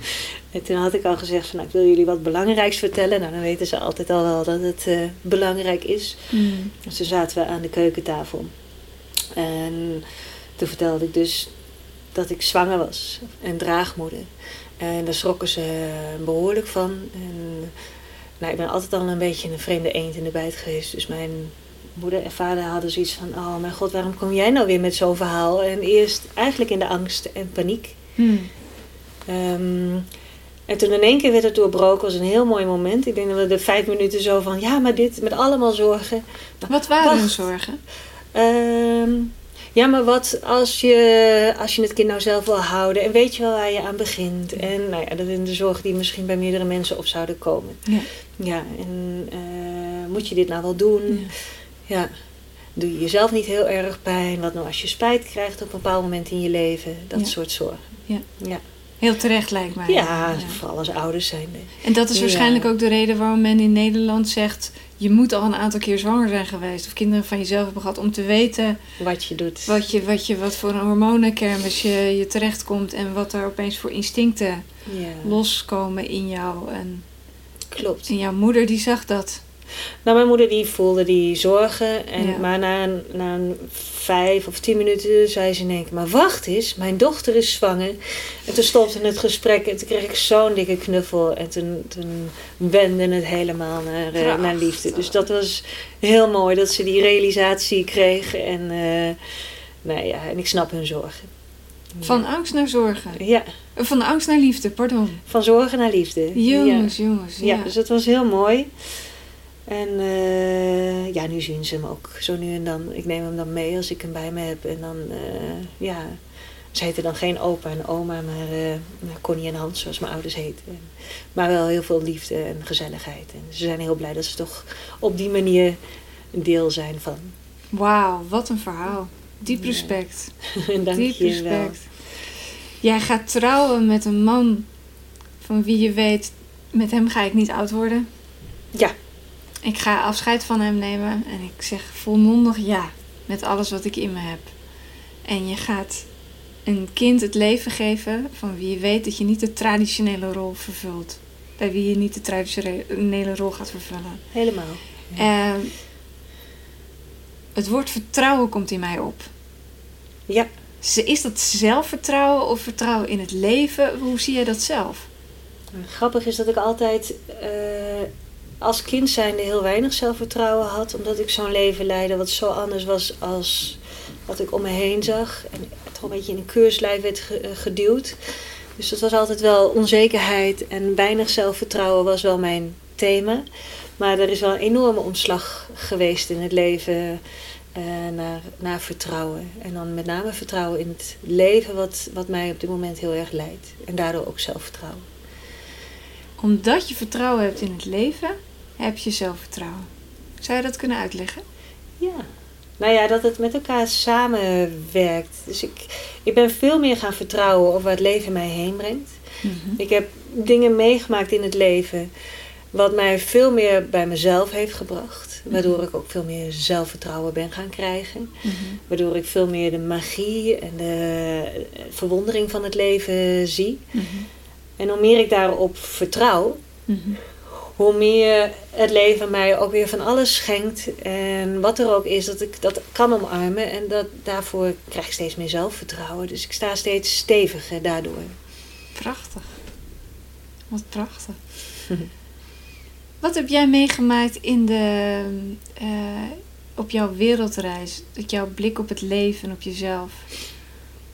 En toen had ik al gezegd van nou, ik wil jullie wat belangrijks vertellen. Nou, dan weten ze altijd al wel dat het eh, belangrijk is. Mm. Dus toen zaten we aan de keukentafel. En toen vertelde ik dus dat ik zwanger was en draagmoeder. En daar schrokken ze behoorlijk van. En, nou, ik ben altijd al een beetje een vreemde eend in de bijt geweest. Dus mijn moeder en vader hadden zoiets van... Oh mijn god, waarom kom jij nou weer met zo'n verhaal? En eerst eigenlijk in de angst en paniek. Mm. Ehm, en toen in één keer werd het doorbroken. was een heel mooi moment. Ik denk dat we de vijf minuten zo van... Ja, maar dit met allemaal zorgen. Wat waren hun zorgen? Ehm, ja, maar wat als je, als je het kind nou zelf wil houden en weet je wel waar je aan begint? En nou ja, dat zijn de zorgen die misschien bij meerdere mensen op zouden komen. Ja. Ja, en eh, moet je dit nou wel doen? Ja. Ja. Doe je jezelf niet heel erg pijn? Wat nou als je spijt krijgt op een bepaald moment in je leven? Dat Ja. soort zorgen. Ja. Ja, Heel terecht lijkt mij. ja, vooral als ouders zijn. En dat is waarschijnlijk ook de reden waarom men in Nederland zegt... je moet al een aantal keer zwanger zijn geweest... of kinderen van jezelf hebben gehad... om te weten Wat je doet. wat, je, wat, je, wat voor een hormonenkermis je, je terechtkomt... en wat er opeens voor instincten loskomen in jou. En, klopt. en jouw moeder die zag dat. Nou, mijn moeder die voelde die zorgen. En, Ja. Maar na een, na een vijf of tien minuten zei ze in één keer... Maar wacht eens, mijn dochter is zwanger. En toen stopte het gesprek en toen kreeg ik zo'n dikke knuffel. En toen, toen wendde het helemaal naar, eh, naar liefde. Dus dat was heel mooi dat ze die realisatie kreeg. En, eh, nou ja, en ik snap hun zorgen. Van angst naar zorgen. Ja, Van angst naar liefde, pardon. van zorgen naar liefde. Jongens, jongens. Ja, Ja. dus dat was heel mooi. En eh, ja, nu zien ze hem ook zo nu en dan. Ik neem hem dan mee als ik hem bij me heb. En dan, eh, ja, ze heten dan geen opa en oma, maar nou, Connie en Hans, zoals mijn ouders heten. En- maar wel heel veel liefde en gezelligheid. En ze zijn heel blij dat ze toch op die manier een deel zijn van. Wauw, wat een verhaal. Diep Ja. respect. [LAUGHS] Dank Diep respect. Jij gaat trouwen met een man van wie je weet, met hem ga ik niet oud worden. Ja. Ik ga afscheid van hem nemen en ik zeg volmondig ja. met alles wat ik in me heb. En je gaat een kind het leven geven van wie je weet dat je niet de traditionele rol vervult. Bij wie je niet de traditionele rol gaat vervullen. Helemaal. Ja. Het woord vertrouwen komt in mij op. Ja. Is dat zelfvertrouwen of vertrouwen in het leven? Hoe zie jij dat zelf? Grappig is dat ik altijd uh, als kind zijnde heel weinig zelfvertrouwen had. Omdat ik zo'n leven leidde wat zo anders was als wat ik om me heen zag. En toch een beetje in een keurslijf werd eh, geduwd. Dus dat was altijd wel onzekerheid en weinig zelfvertrouwen was wel mijn thema. Maar er is wel een enorme omslag geweest in het leven uh, naar, naar vertrouwen. En dan met name vertrouwen in het leven wat, wat mij op dit moment heel erg leidt. En daardoor ook zelfvertrouwen. Omdat je vertrouwen hebt in het leven, heb je zelfvertrouwen. Zou je dat kunnen uitleggen? Ja. Nou ja, dat het met elkaar samenwerkt. Dus ik, ik ben veel meer gaan vertrouwen op wat het leven mij heen brengt. Mhm. Ik heb dingen meegemaakt in het leven wat mij veel meer bij mezelf heeft gebracht. Mhm. Waardoor ik ook veel meer zelfvertrouwen ben gaan krijgen. Mhm. Waardoor ik veel meer de magie en de verwondering van het leven zie. En hoe meer ik daarop vertrouw, hoe meer het leven mij ook weer van alles schenkt. En wat er ook is, dat ik dat kan omarmen. En dat, daarvoor krijg ik steeds meer zelfvertrouwen. Dus ik sta steeds steviger daardoor. Prachtig. Wat prachtig. [LAUGHS] wat heb jij meegemaakt in de, uh, op jouw wereldreis? Dat jouw blik op het leven en op jezelf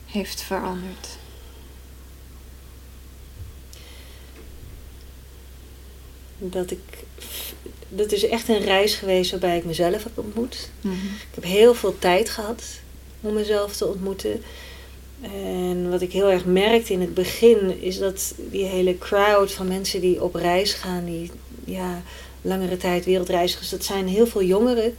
heeft veranderd? dat ik. Dat is echt een reis geweest waarbij ik mezelf heb ontmoet. Mhm. Ik heb heel veel tijd gehad om mezelf te ontmoeten. En wat ik heel erg merkte in het begin is dat die hele crowd van mensen die op reis gaan, die ja, langere tijd wereldreizigers, dat zijn heel veel jongeren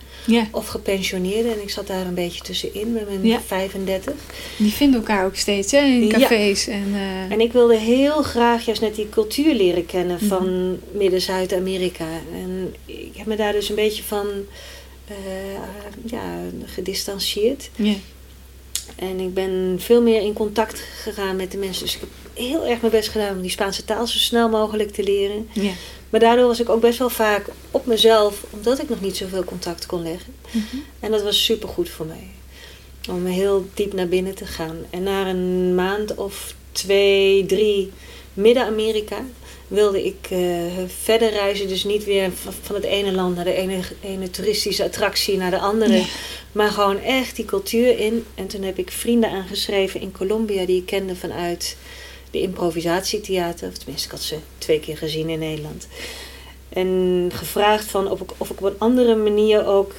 of gepensioneerden. En ik zat daar een beetje tussenin met mijn 35. Die vinden elkaar ook steeds hè, in cafés. En, uh... en ik wilde heel graag juist net die cultuur leren kennen mhm. van Midden-Zuid-Amerika. En ik heb me daar dus een beetje van uh, ja, gedistanceerd. En ik ben veel meer in contact gegaan met de mensen. Dus ik heb heel erg mijn best gedaan om die Spaanse taal zo snel mogelijk te leren. Ja. Maar daardoor was ik ook best wel vaak op mezelf, omdat ik nog niet zoveel contact kon leggen. Mhm. En dat was super goed voor mij. Om heel diep naar binnen te gaan. En na een maand of twee, drie Midden-Amerika wilde ik uh, verder reizen. Dus niet weer van het ene land naar de ene, ene toeristische attractie naar de andere. Maar gewoon echt die cultuur in. En toen heb ik vrienden aangeschreven in Colombia die ik kende vanuit de improvisatietheater. Of tenminste, ik had ze twee keer gezien in Nederland. En gevraagd van of ik, of ik op een andere manier ook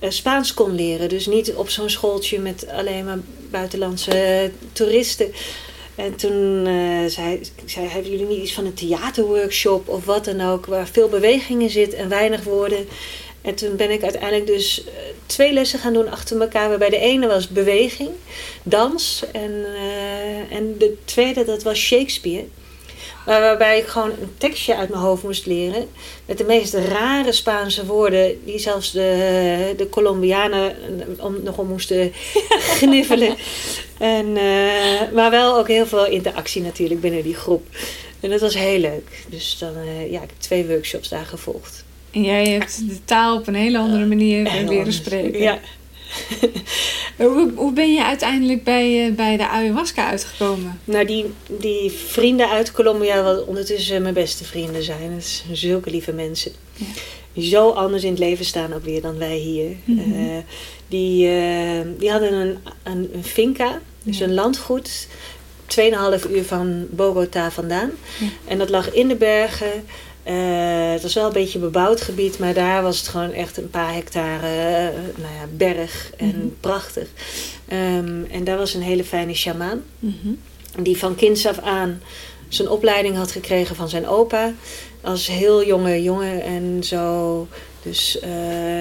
uh, Spaans kon leren. Dus niet op zo'n schooltje met alleen maar buitenlandse toeristen. En toen uh, zei, zei, hebben jullie niet iets van een theaterworkshop of wat dan ook, waar veel beweging in zit en weinig woorden. En toen ben ik uiteindelijk dus eh, twee lessen gaan doen achter elkaar. Waarbij de ene was beweging, dans. En, uh, en de tweede, dat was Shakespeare. Waarbij ik gewoon een tekstje uit mijn hoofd moest leren. Met de meest rare Spaanse woorden. Die zelfs de, de Colombianen om, nog om moesten [LAUGHS] gniffelen. En, uh, maar wel ook heel veel interactie natuurlijk binnen die groep. En dat was heel leuk. Dus dan, ja, ik heb twee workshops daar gevolgd. En jij hebt de taal op een hele andere manier uh, leren spreken. Ja. [LAUGHS] hoe, hoe ben je uiteindelijk bij, uh, bij de ayahuasca uitgekomen? Nou, die, die vrienden uit Colombia, wat ondertussen mijn beste vrienden zijn. Dat zijn zulke lieve mensen. Ja. Die zo anders in het leven staan ook weer dan wij hier. Mm -hmm. uh, die, die hadden een, een, een finca, dus ja. een landgoed. 2,5 uur van Bogota vandaan. Ja. En dat lag in de bergen. Uh, het was wel een beetje bebouwd gebied, maar daar was het gewoon echt een paar hectare uh, nou ja, berg en mm -hmm. prachtig. Um, en daar was een hele fijne shamaan, mm -hmm. die van kinds af aan zijn opleiding had gekregen van zijn opa. Als heel jonge jongen en zo dus uh,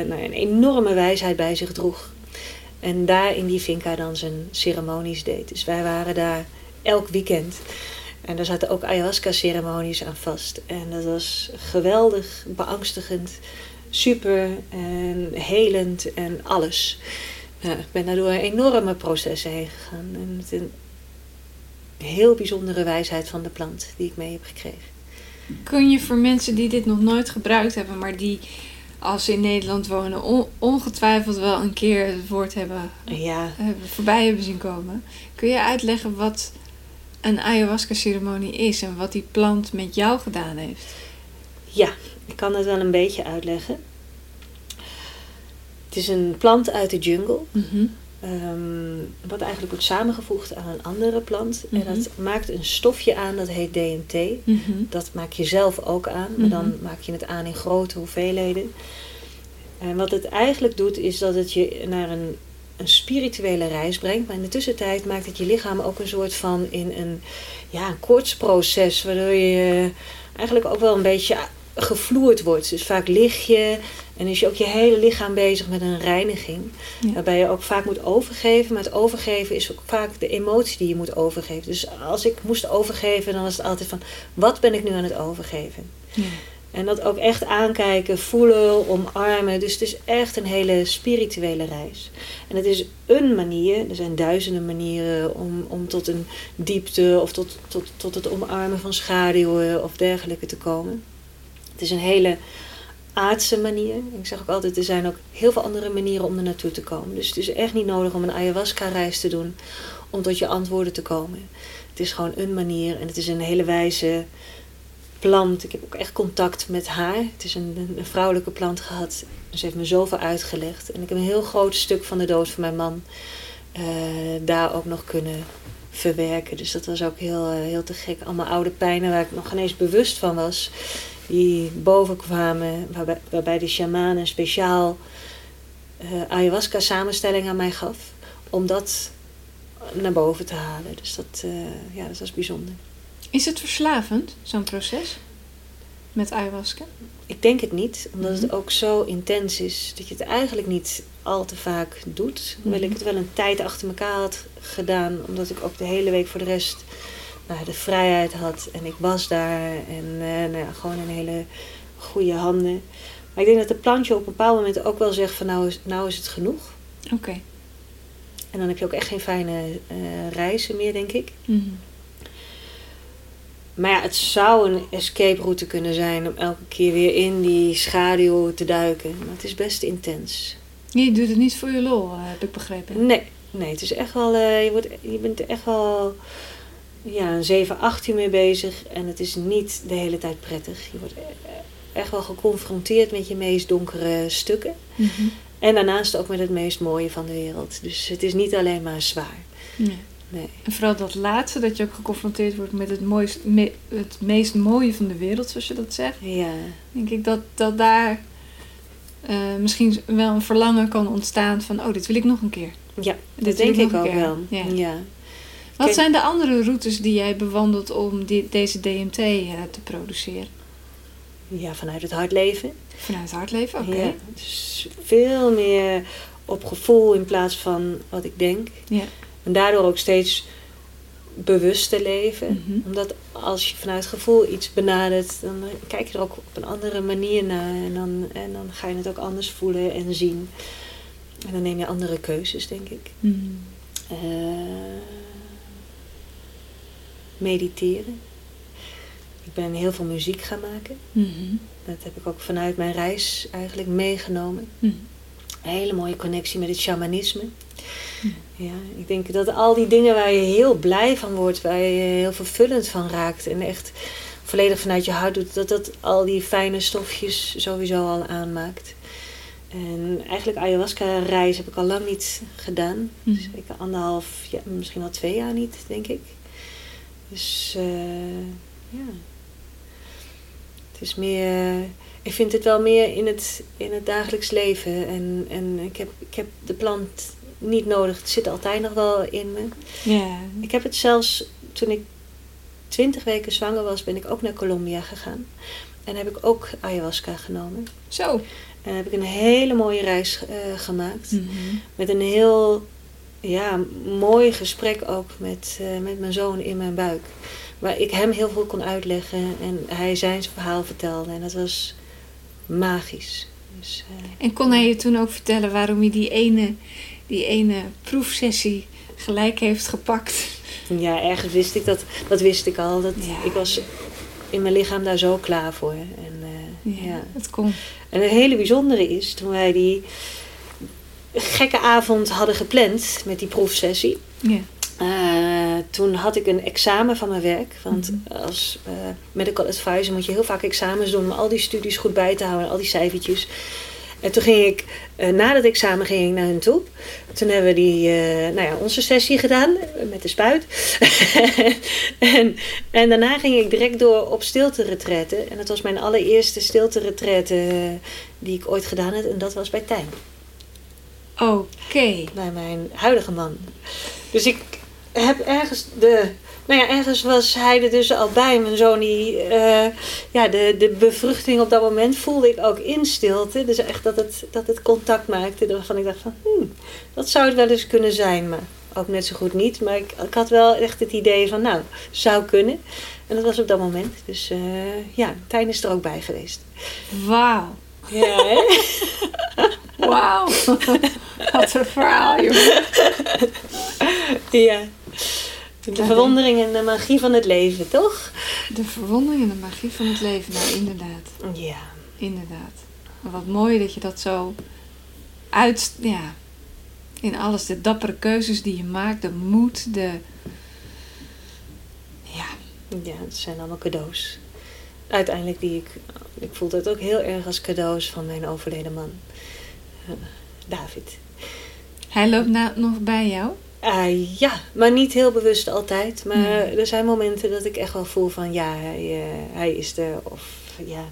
nou, een enorme wijsheid bij zich droeg. En daar in die finca dan zijn ceremonies deed. Dus wij waren daar elk weekend. En daar zaten ook ayahuasca-ceremonies aan vast. En dat was geweldig beangstigend. super en helend en alles. Nou, ik ben daardoor enorme processen heen gegaan. En met een heel bijzondere wijsheid van de plant die ik mee heb gekregen. Kun je voor mensen die dit nog nooit gebruikt hebben, maar die als ze in Nederland wonen on- ongetwijfeld wel een keer het woord hebben, Ja, hebben voorbij hebben zien komen. Kun je uitleggen wat een ayahuasca-ceremonie is en wat die plant met jou gedaan heeft? ja, ik kan het wel een beetje uitleggen. Het is een plant uit de jungle. ehm, wat eigenlijk wordt samengevoegd aan een andere plant. Mhm. En dat maakt een stofje aan, dat heet DMT. Mhm. Dat maak je zelf ook aan, maar dan Mhm. maak je het aan in grote hoeveelheden. En wat het eigenlijk doet, is dat het je naar een, een spirituele reis brengt. Maar in de tussentijd maakt het je lichaam ook een soort van in een, ja, een koortsproces. Waardoor je eigenlijk ook wel een beetje gevloerd wordt. Dus vaak lig je en is je ook je hele lichaam bezig met een reiniging. Ja. Waarbij je ook vaak moet overgeven. Maar het overgeven is ook vaak de emotie die je moet overgeven. Dus als ik moest overgeven, dan was het altijd van... Wat ben ik nu aan het overgeven? Ja. En dat ook echt aankijken, voelen, omarmen. Dus het is echt een hele spirituele reis. En het is een manier, er zijn duizenden manieren om, om tot een diepte of tot, tot, tot het omarmen van schaduwen of dergelijke te komen. Het is een hele aardse manier. Ik zeg ook altijd, er zijn ook heel veel andere manieren om er naartoe te komen. Dus het is echt niet nodig om een ayahuasca-reis te doen om tot je antwoorden te komen. Het is gewoon een manier en het is een hele wijze plant. Ik heb ook echt contact met haar. Het is een, een vrouwelijke plant gehad. Ze heeft me zoveel uitgelegd. En ik heb een heel groot stuk van de dood van mijn man eh, daar ook nog kunnen verwerken. Dus dat was ook heel, eh, heel te gek. Allemaal oude pijnen waar ik nog geen eens bewust van was. Die bovenkwamen. Waarbij, waarbij de shaman een speciaal eh, ayahuasca samenstelling aan mij gaf. Om dat naar boven te halen. Dus dat, ja, dat was bijzonder. Is het verslavend, zo'n proces? Met ayahuasca? Ik denk het niet, omdat het Mhm. ook zo intens is dat je het eigenlijk niet al te vaak doet. Hoewel Mhm. ik het wel een tijd achter elkaar had gedaan, omdat ik ook de hele week voor de rest nou, de vrijheid had en ik was daar en eh, nou ja, gewoon in hele goede handen. Maar ik denk dat de plantje op een bepaald moment ook wel zegt van nou is, nou is het genoeg. Oké. En dan heb je ook echt geen fijne eh, reizen meer, denk ik. Mhm. Maar ja, het zou een escape route kunnen zijn om elke keer weer in die schaduw te duiken. Maar het is best intens. Je doet het niet voor je lol, eh, heb ik begrepen. Nee, nee, het is echt wel, eh, je, wordt, je bent er echt wel ja, een 7, 8 uur mee bezig. En het is niet de hele tijd prettig. Je wordt e- echt wel geconfronteerd met je meest donkere stukken. Mhm. En daarnaast ook met het meest mooie van de wereld. Dus het is niet alleen maar zwaar. Nee. En vooral dat laatste, dat je ook geconfronteerd wordt met het, mooist, me- het meest mooie van de wereld, zoals je dat zegt. Ja, Denk ik dat, dat daar eh, misschien wel een verlangen kan ontstaan van, oh, dit wil ik nog een keer. ja Dit dat denk ik ook wel. Ja. Ja. Wat Kijk- zijn de andere routes die jij bewandelt om die, deze DMT eh, te produceren? ja, vanuit het hart leven. Vanuit hartleven? Oké. Ja, dus veel meer op gevoel in plaats van wat ik denk. Ja. En daardoor ook steeds bewuster leven. Mhm. Omdat als je vanuit gevoel iets benadert, dan kijk je er ook op een andere manier naar. En dan, en dan ga je het ook anders voelen en zien. En dan neem je andere keuzes, denk ik. Mhm. Eh, mediteren. Ik ben heel veel muziek gaan maken. Mhm. Dat heb ik ook vanuit mijn reis eigenlijk meegenomen. Een hele mooie connectie met het shamanisme. Ja, ik denk dat al die dingen waar je heel blij van wordt, waar je heel vervullend van raakt en echt volledig vanuit je hart doet, dat dat al die fijne stofjes sowieso al aanmaakt. En eigenlijk ayahuasca-reis heb ik al lang niet gedaan. Mhm. Dus ik anderhalf, ja, misschien al twee jaar niet, denk ik. Dus eh, ja. Het is meer. Ik vind het wel meer in het, in het dagelijks leven. En, en ik, heb, ik heb de plant niet nodig. Het zit altijd nog wel in me. Ja. Ik heb het zelfs toen ik twintig weken zwanger was, ben ik ook naar Colombia gegaan. En heb ik ook ayahuasca genomen. Zo. En heb ik een hele mooie reis eh, gemaakt. Mhm. Met een heel ja, mooi gesprek ook met, eh, met mijn zoon in mijn buik. Waar ik hem heel veel kon uitleggen en hij zijn verhaal vertelde. En dat was magisch. Dus, eh, En kon hij je toen ook vertellen waarom hij die ene, die ene proefsessie gelijk heeft gepakt? ja, ergens wist ik dat. Dat wist ik al. Dat, Ja. Ik was in mijn lichaam daar zo klaar voor. En, eh, Ja, ja. het kon. En het hele bijzondere is, toen wij die gekke avond hadden gepland met die proefsessie. Ja. eh, toen had ik een examen van mijn werk. Want Mhm. als eh, medical advisor moet je heel vaak examens doen om al die studies goed bij te houden, al die cijfertjes. En toen ging ik, eh, na dat examen ging ik naar hun toe. Toen hebben we die, eh, nou ja, onze sessie gedaan eh, met de spuit. [LAUGHS] en, en daarna ging ik direct door op stilte En dat was mijn allereerste stilte die ik ooit gedaan heb. En dat was bij Tijn, Oké. bij mijn huidige man. Dus ik heb ergens de... Nou ja, ergens was hij er dus al bij. Mijn zoon, die, eh, ja, de, de bevruchting op dat moment voelde ik ook in stilte. Dus echt dat het, dat het contact maakte. Waarvan ik dacht van, hmm, dat zou het wel eens kunnen zijn. Maar ook net zo goed niet. Maar ik, ik had wel echt het idee van, nou, zou kunnen. En dat was op dat moment. Dus eh, ja, Tijn is er ook bij geweest. Wauw. Ja, hè? [LAUGHS] Wauw. [LAUGHS] Wat een verhaal, joh. ja. De verwondering en de magie van het leven, toch? De verwondering en de magie van het leven. Nou, inderdaad. Ja. Inderdaad. Wat mooi dat je dat zo uit... Ja, in alles. De dappere keuzes die je maakt. De moed. De... Ja. Ja, het zijn allemaal cadeaus. Uiteindelijk die ik... Ik voel het ook heel erg als cadeaus van mijn overleden man. Eh, David. Hij loopt na, nog bij jou? Ah, ja, maar niet heel bewust altijd. Maar Nee. er zijn momenten dat ik echt wel voel van... Ja, hij, eh, hij is er. Of ja,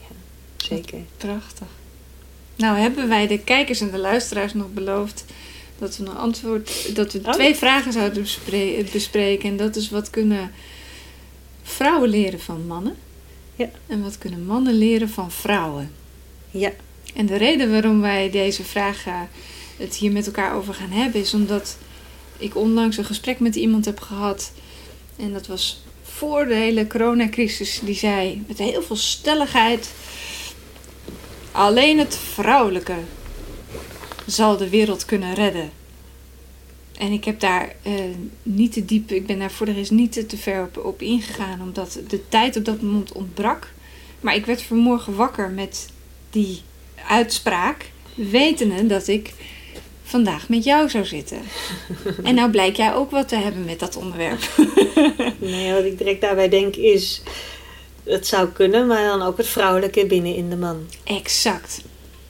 ja zeker. Prachtig. Nou hebben wij de kijkers en de luisteraars nog beloofd dat we een antwoord, dat we Oh. twee vragen zouden bespre- bespreken. En dat is wat kunnen vrouwen leren van mannen? Ja. En wat kunnen mannen leren van vrouwen? Ja, En de reden waarom wij deze vragen het hier met elkaar over gaan hebben is omdat ik onlangs een gesprek met iemand heb gehad. En dat was voor de hele coronacrisis. Die zei met heel veel stelligheid: alleen het vrouwelijke zal de wereld kunnen redden. En ik heb daar eh, niet te diep, ik ben daar voor de rest niet te, te ver op, op ingegaan, omdat de tijd op dat moment ontbrak. Maar ik werd vanmorgen wakker met die uitspraak, wetende dat ik vandaag met jou zou zitten. [LAUGHS] En nou blijkt jij ook wat te hebben met dat onderwerp. [LAUGHS] nee, wat ik direct daarbij denk is... Het zou kunnen, maar dan ook het vrouwelijke binnen in de man. Exact.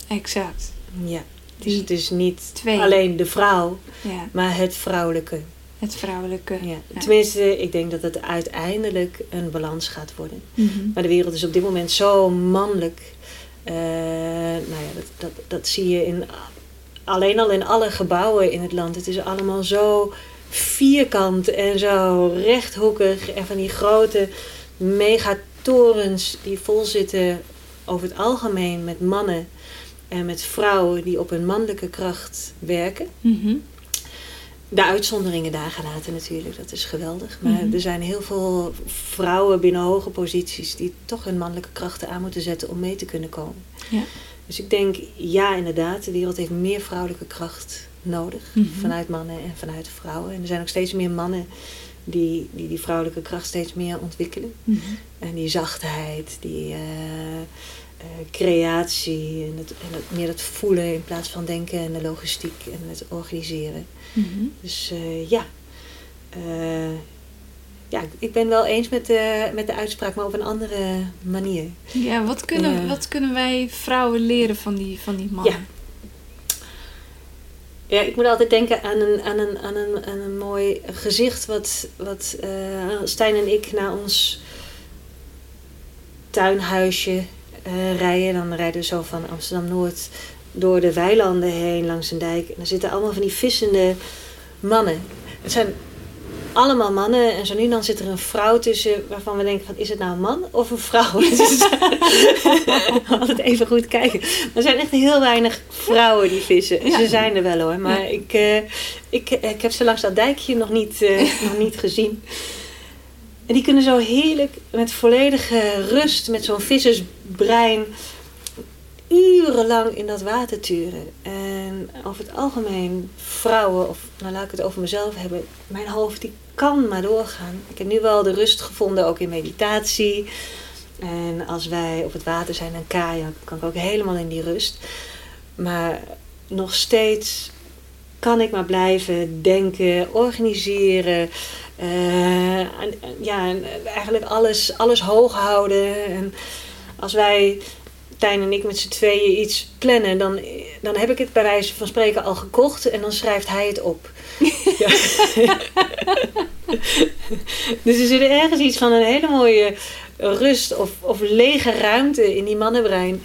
Exact. Ja. Dus het is niet twee. alleen de vrouw, Ja, maar het vrouwelijke. het vrouwelijke. Ja. Ja. Tenminste, ik denk dat het uiteindelijk een balans gaat worden. Mhm. Maar de wereld is op dit moment zo mannelijk. Eh, nou ja, dat, dat, dat zie je in, alleen al in alle gebouwen in het land. Het is allemaal zo vierkant en zo rechthoekig. En van die grote megatorens die vol zitten over het algemeen met mannen en met vrouwen die op hun mannelijke kracht werken. Mhm. De uitzonderingen daar gelaten natuurlijk, dat is geweldig. Maar Mhm. er zijn heel veel vrouwen binnen hoge posities die toch hun mannelijke krachten aan moeten zetten om mee te kunnen komen. Ja. Dus ik denk, ja inderdaad, de wereld heeft meer vrouwelijke kracht nodig. Mhm. Vanuit mannen en vanuit vrouwen. En er zijn ook steeds meer mannen die die, die vrouwelijke kracht steeds meer ontwikkelen. Mhm. En die zachtheid, die eh, eh, creatie en, het, en het, meer het voelen in plaats van denken en de logistiek en het organiseren. Mhm. Dus eh, ja. Ja, ik ben wel eens met de, met de uitspraak, maar op een andere manier. Ja, wat kunnen, Ja. wat kunnen wij vrouwen leren van die, van die mannen? Ja, ik moet altijd denken aan een, aan een, aan een, aan een mooi gezicht wat, wat eh, Stijn en ik naar ons tuinhuisje eh, rijden. Dan rijden we zo van Amsterdam-Noord door de weilanden heen langs een dijk. En dan zitten allemaal van die vissende mannen. Het zijn allemaal mannen en zo nu dan zit er een vrouw tussen waarvan we denken van is het nou een man of een vrouw? [LAUGHS] Dus [LAUGHS] altijd even goed kijken. Er zijn echt heel weinig vrouwen die vissen. Ja. Ze zijn er wel hoor, maar Ja. ik, eh, ik, ik heb ze langs dat dijkje nog niet, eh, nog niet gezien. En die kunnen zo heerlijk met volledige rust, met zo'n vissersbrein, urenlang in dat water turen. En over het algemeen, vrouwen, of nou laat ik het over mezelf hebben, mijn hoofd die kan maar doorgaan. Ik heb nu wel de rust gevonden, ook in meditatie. En als wij op het water zijn en kajak, kan ik ook helemaal in die rust. Maar nog steeds kan ik maar blijven denken, organiseren. Uh, en, ja, eigenlijk alles, alles hoog houden. En als wij, Tijn en ik, met z'n tweeën iets plannen, dan, dan heb ik het bij wijze van spreken al gekocht en dan schrijft hij het op. [LAUGHS] ja. dus er zit ergens iets van een hele mooie rust of, of lege ruimte in die mannenbrein.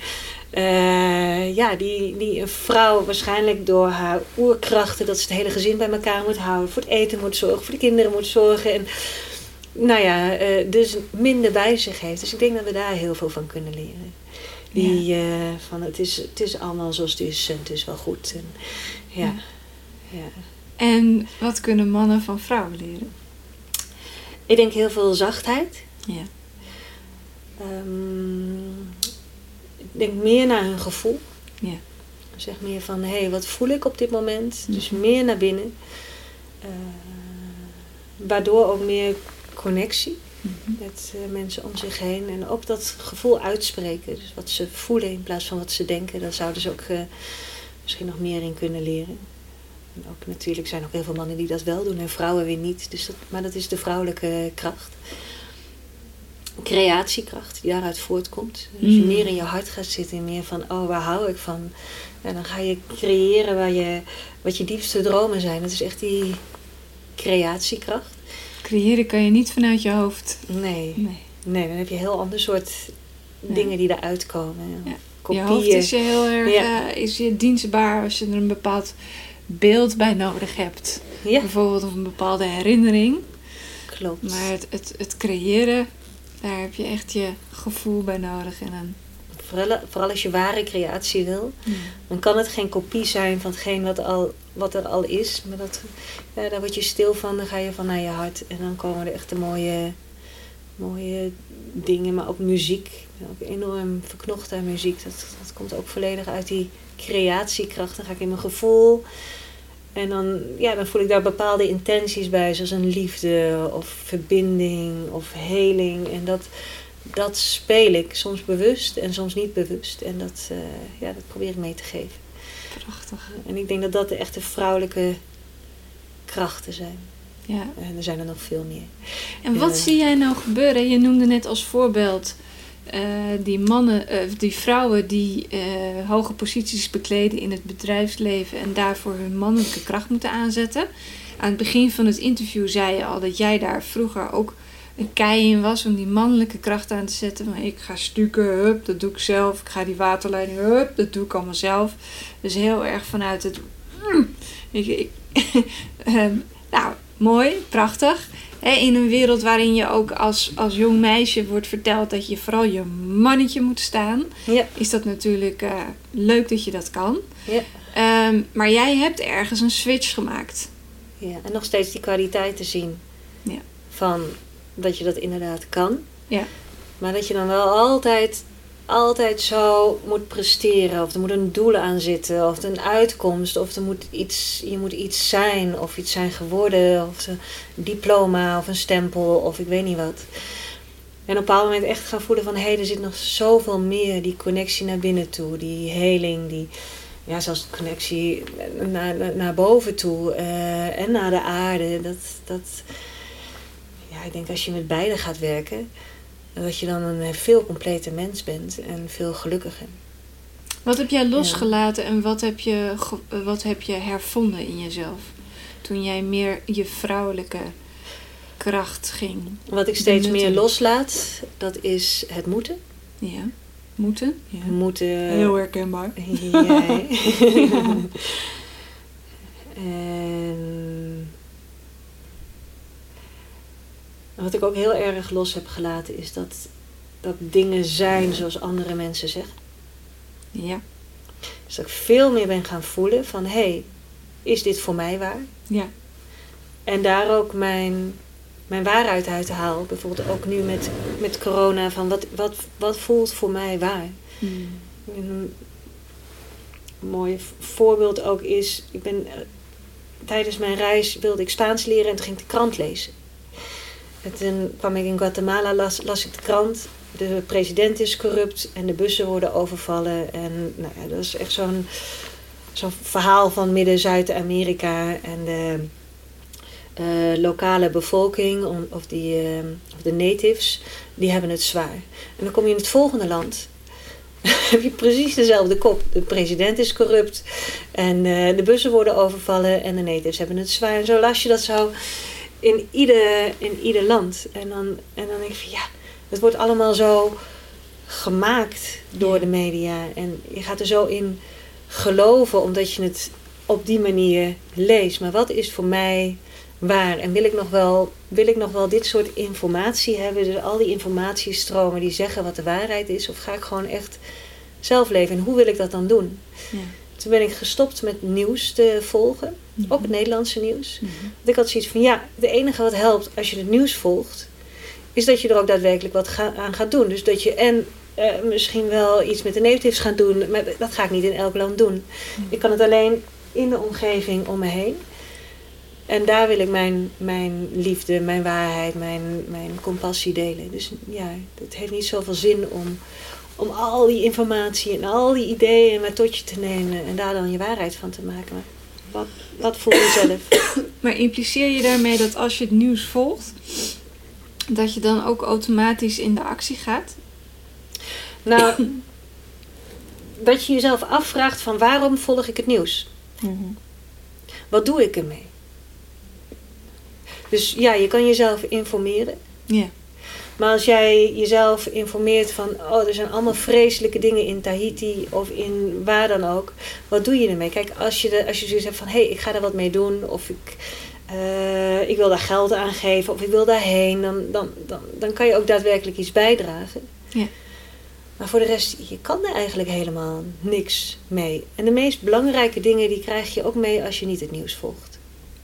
Uh, ja, die, die een vrouw waarschijnlijk door haar oerkrachten, dat ze het hele gezin bij elkaar moet houden, voor het eten moet zorgen, voor de kinderen moet zorgen. En nou ja, uh, dus minder bij zich heeft. Dus ik denk dat we daar heel veel van kunnen leren. Die ja. uh, van het is, het is allemaal zoals het is en het is wel goed. En, ja. ja. En wat kunnen mannen van vrouwen leren? Ik denk heel veel zachtheid. Ja. Um, ik denk meer naar hun gevoel. Ja. Zeg meer van, hé, hey, wat voel ik op dit moment? Dus meer naar binnen. Uh, waardoor ook meer connectie met uh, mensen om zich heen. En ook dat gevoel uitspreken. Dus wat ze voelen in plaats van wat ze denken. Daar zouden ze ook uh, misschien nog meer in kunnen leren. En ook natuurlijk zijn ook heel veel mannen die dat wel doen en vrouwen weer niet. Dus dat, maar dat is de vrouwelijke kracht creatiekracht die daaruit voortkomt. Als je meer in je hart gaat zitten en meer van, oh, waar hou ik van? En dan ga je creëren waar je, wat je diepste dromen zijn. Dat is echt die creatiekracht. Creëren kan je niet vanuit je hoofd. Nee. Nee, nee dan heb je een heel ander soort ja. dingen die eruit komen. Ja. Je hoofd is je heel erg ja. uh, is je dienstbaar als je er een bepaald beeld bij nodig hebt. Ja. Bijvoorbeeld of een bepaalde herinnering. Klopt. Maar het, het, het creëren daar heb je echt je gevoel bij nodig. En een... vooral, vooral als je ware creatie wil, ja. dan kan het geen kopie zijn van hetgeen wat, al, wat er al is. Maar dat, daar word je stil van, dan ga je van naar je hart. En dan komen er echt de mooie, mooie dingen, maar ook muziek. Ik ben ook enorm verknocht aan muziek. Dat, dat komt ook volledig uit die creatiekracht. Dan ga ik in mijn gevoel. En dan, ja, dan voel ik daar bepaalde intenties bij, zoals een liefde of verbinding of heling. En dat, dat speel ik soms bewust en soms niet bewust. En dat, uh, ja, dat probeer ik mee te geven. Prachtig. En ik denk dat dat de echte vrouwelijke krachten zijn. Ja. En er zijn er nog veel meer. En wat uh, zie jij nou gebeuren? Je noemde net als voorbeeld uh, die mannen, uh, die vrouwen die uh, hoge posities bekleden in het bedrijfsleven en daarvoor hun mannelijke kracht moeten aanzetten. Aan het begin van het interview zei je al dat jij daar vroeger ook een kei in was om die mannelijke kracht aan te zetten. Van ik ga stukken, hup, dat doe ik zelf. Ik ga die waterleiding, hup, dat doe ik allemaal zelf. Dus heel erg vanuit het. Mm, ik, ik, [LAUGHS] nou, mooi, prachtig in een wereld waarin je ook als, als jong meisje wordt verteld dat je vooral je mannetje moet staan, ja. is dat natuurlijk uh, leuk dat je dat kan. Ja. Um, maar jij hebt ergens een switch gemaakt. Ja, en nog steeds die kwaliteit te zien ja. van dat je dat inderdaad kan. Ja. Maar dat je dan wel altijd altijd zo moet presteren. Of er moet een doel aan zitten. Of een uitkomst. Of er moet iets, je moet iets zijn. Of iets zijn geworden. Of een diploma of een stempel. Of ik weet niet wat. En op een bepaald moment echt gaan voelen van... hé, hey, er zit nog zoveel meer. Die connectie naar binnen toe. Die heling. Die, ja, zelfs de connectie naar, naar, naar boven toe. Uh, en naar de aarde. Dat, dat, ja, ik denk als je met beide gaat werken dat je dan een veel completer mens bent en veel gelukkiger. Wat heb jij losgelaten ja. en wat heb, je, wat heb je hervonden in jezelf? Toen jij meer je vrouwelijke kracht ging. Wat ik steeds meer loslaat, dat is het moeten. Ja, moeten. Ja. Moeten. Heel herkenbaar. [LAUGHS] Ja. [LAUGHS] en En wat ik ook heel erg los heb gelaten is dat, dat dingen zijn zoals andere mensen zeggen. Ja. Dus dat ik veel meer ben gaan voelen van hé, hey, is dit voor mij waar? Ja. En daar ook mijn, mijn waarheid uit haal. Bijvoorbeeld ook nu met, met corona van wat, wat, wat voelt voor mij waar? Hmm. En mooi voorbeeld ook is, ik ben, eh, tijdens mijn reis wilde ik Spaans leren en toen ging ik de krant lezen. En toen kwam ik in Guatemala, las, las ik de krant. De president is corrupt en de bussen worden overvallen. En nou ja, dat is echt zo'n verhaal van Midden-Zuid-Amerika. En de eh, lokale bevolking, of, die, of de natives, die hebben het zwaar. En dan kom je in het volgende land [LAUGHS] heb je precies dezelfde kop. De president is corrupt en uh, de bussen worden overvallen en de natives hebben het zwaar. En zo las je dat zo in ieder, in ieder land. En dan, en dan denk je van ja, het wordt allemaal zo gemaakt door de media. En je gaat er zo in geloven omdat je het op die manier leest. Maar wat is voor mij waar? En wil ik nog wel, wil ik nog wel dit soort informatie hebben? Dus al die informatiestromen die zeggen wat de waarheid is? Of ga ik gewoon echt zelf leven? En hoe wil ik dat dan doen? Ja. Toen ben ik gestopt met nieuws te volgen. Mhm. Ook het Nederlandse nieuws. Mm Want ik had zoiets van, ja, het enige wat helpt als je het nieuws volgt... is dat je er ook daadwerkelijk wat aan gaat doen. Dus dat je en uh, misschien wel iets met de negatives gaat doen... maar dat ga ik niet in elk land doen. Mhm. Ik kan het alleen in de omgeving om me heen... En daar wil ik mijn, mijn liefde, mijn waarheid, mijn, mijn compassie delen. Dus ja, het heeft niet zoveel zin om, om al die informatie en al die ideeën maar tot je te nemen en daar dan je waarheid van te maken. Maar wat, wat voel je zelf? [COUGHS] Maar impliceer je daarmee dat als je het nieuws volgt, dat je dan ook automatisch in de actie gaat? Nou, [COUGHS] dat je jezelf afvraagt van waarom volg ik het nieuws? Mhm. Wat doe ik ermee? Dus ja, je kan jezelf informeren. Ja. Maar als jij jezelf informeert van, oh, er zijn allemaal vreselijke dingen in Tahiti of in waar dan ook, wat doe je ermee? Kijk, als je, de, als je zoiets hebt van, hé, hey, ik ga er wat mee doen, of ik, uh, ik wil daar geld aan geven, of ik wil daarheen, dan, dan, dan, dan kan je ook daadwerkelijk iets bijdragen. Ja. Maar voor de rest, je kan er eigenlijk helemaal niks mee. En de meest belangrijke dingen, die krijg je ook mee als je niet het nieuws volgt.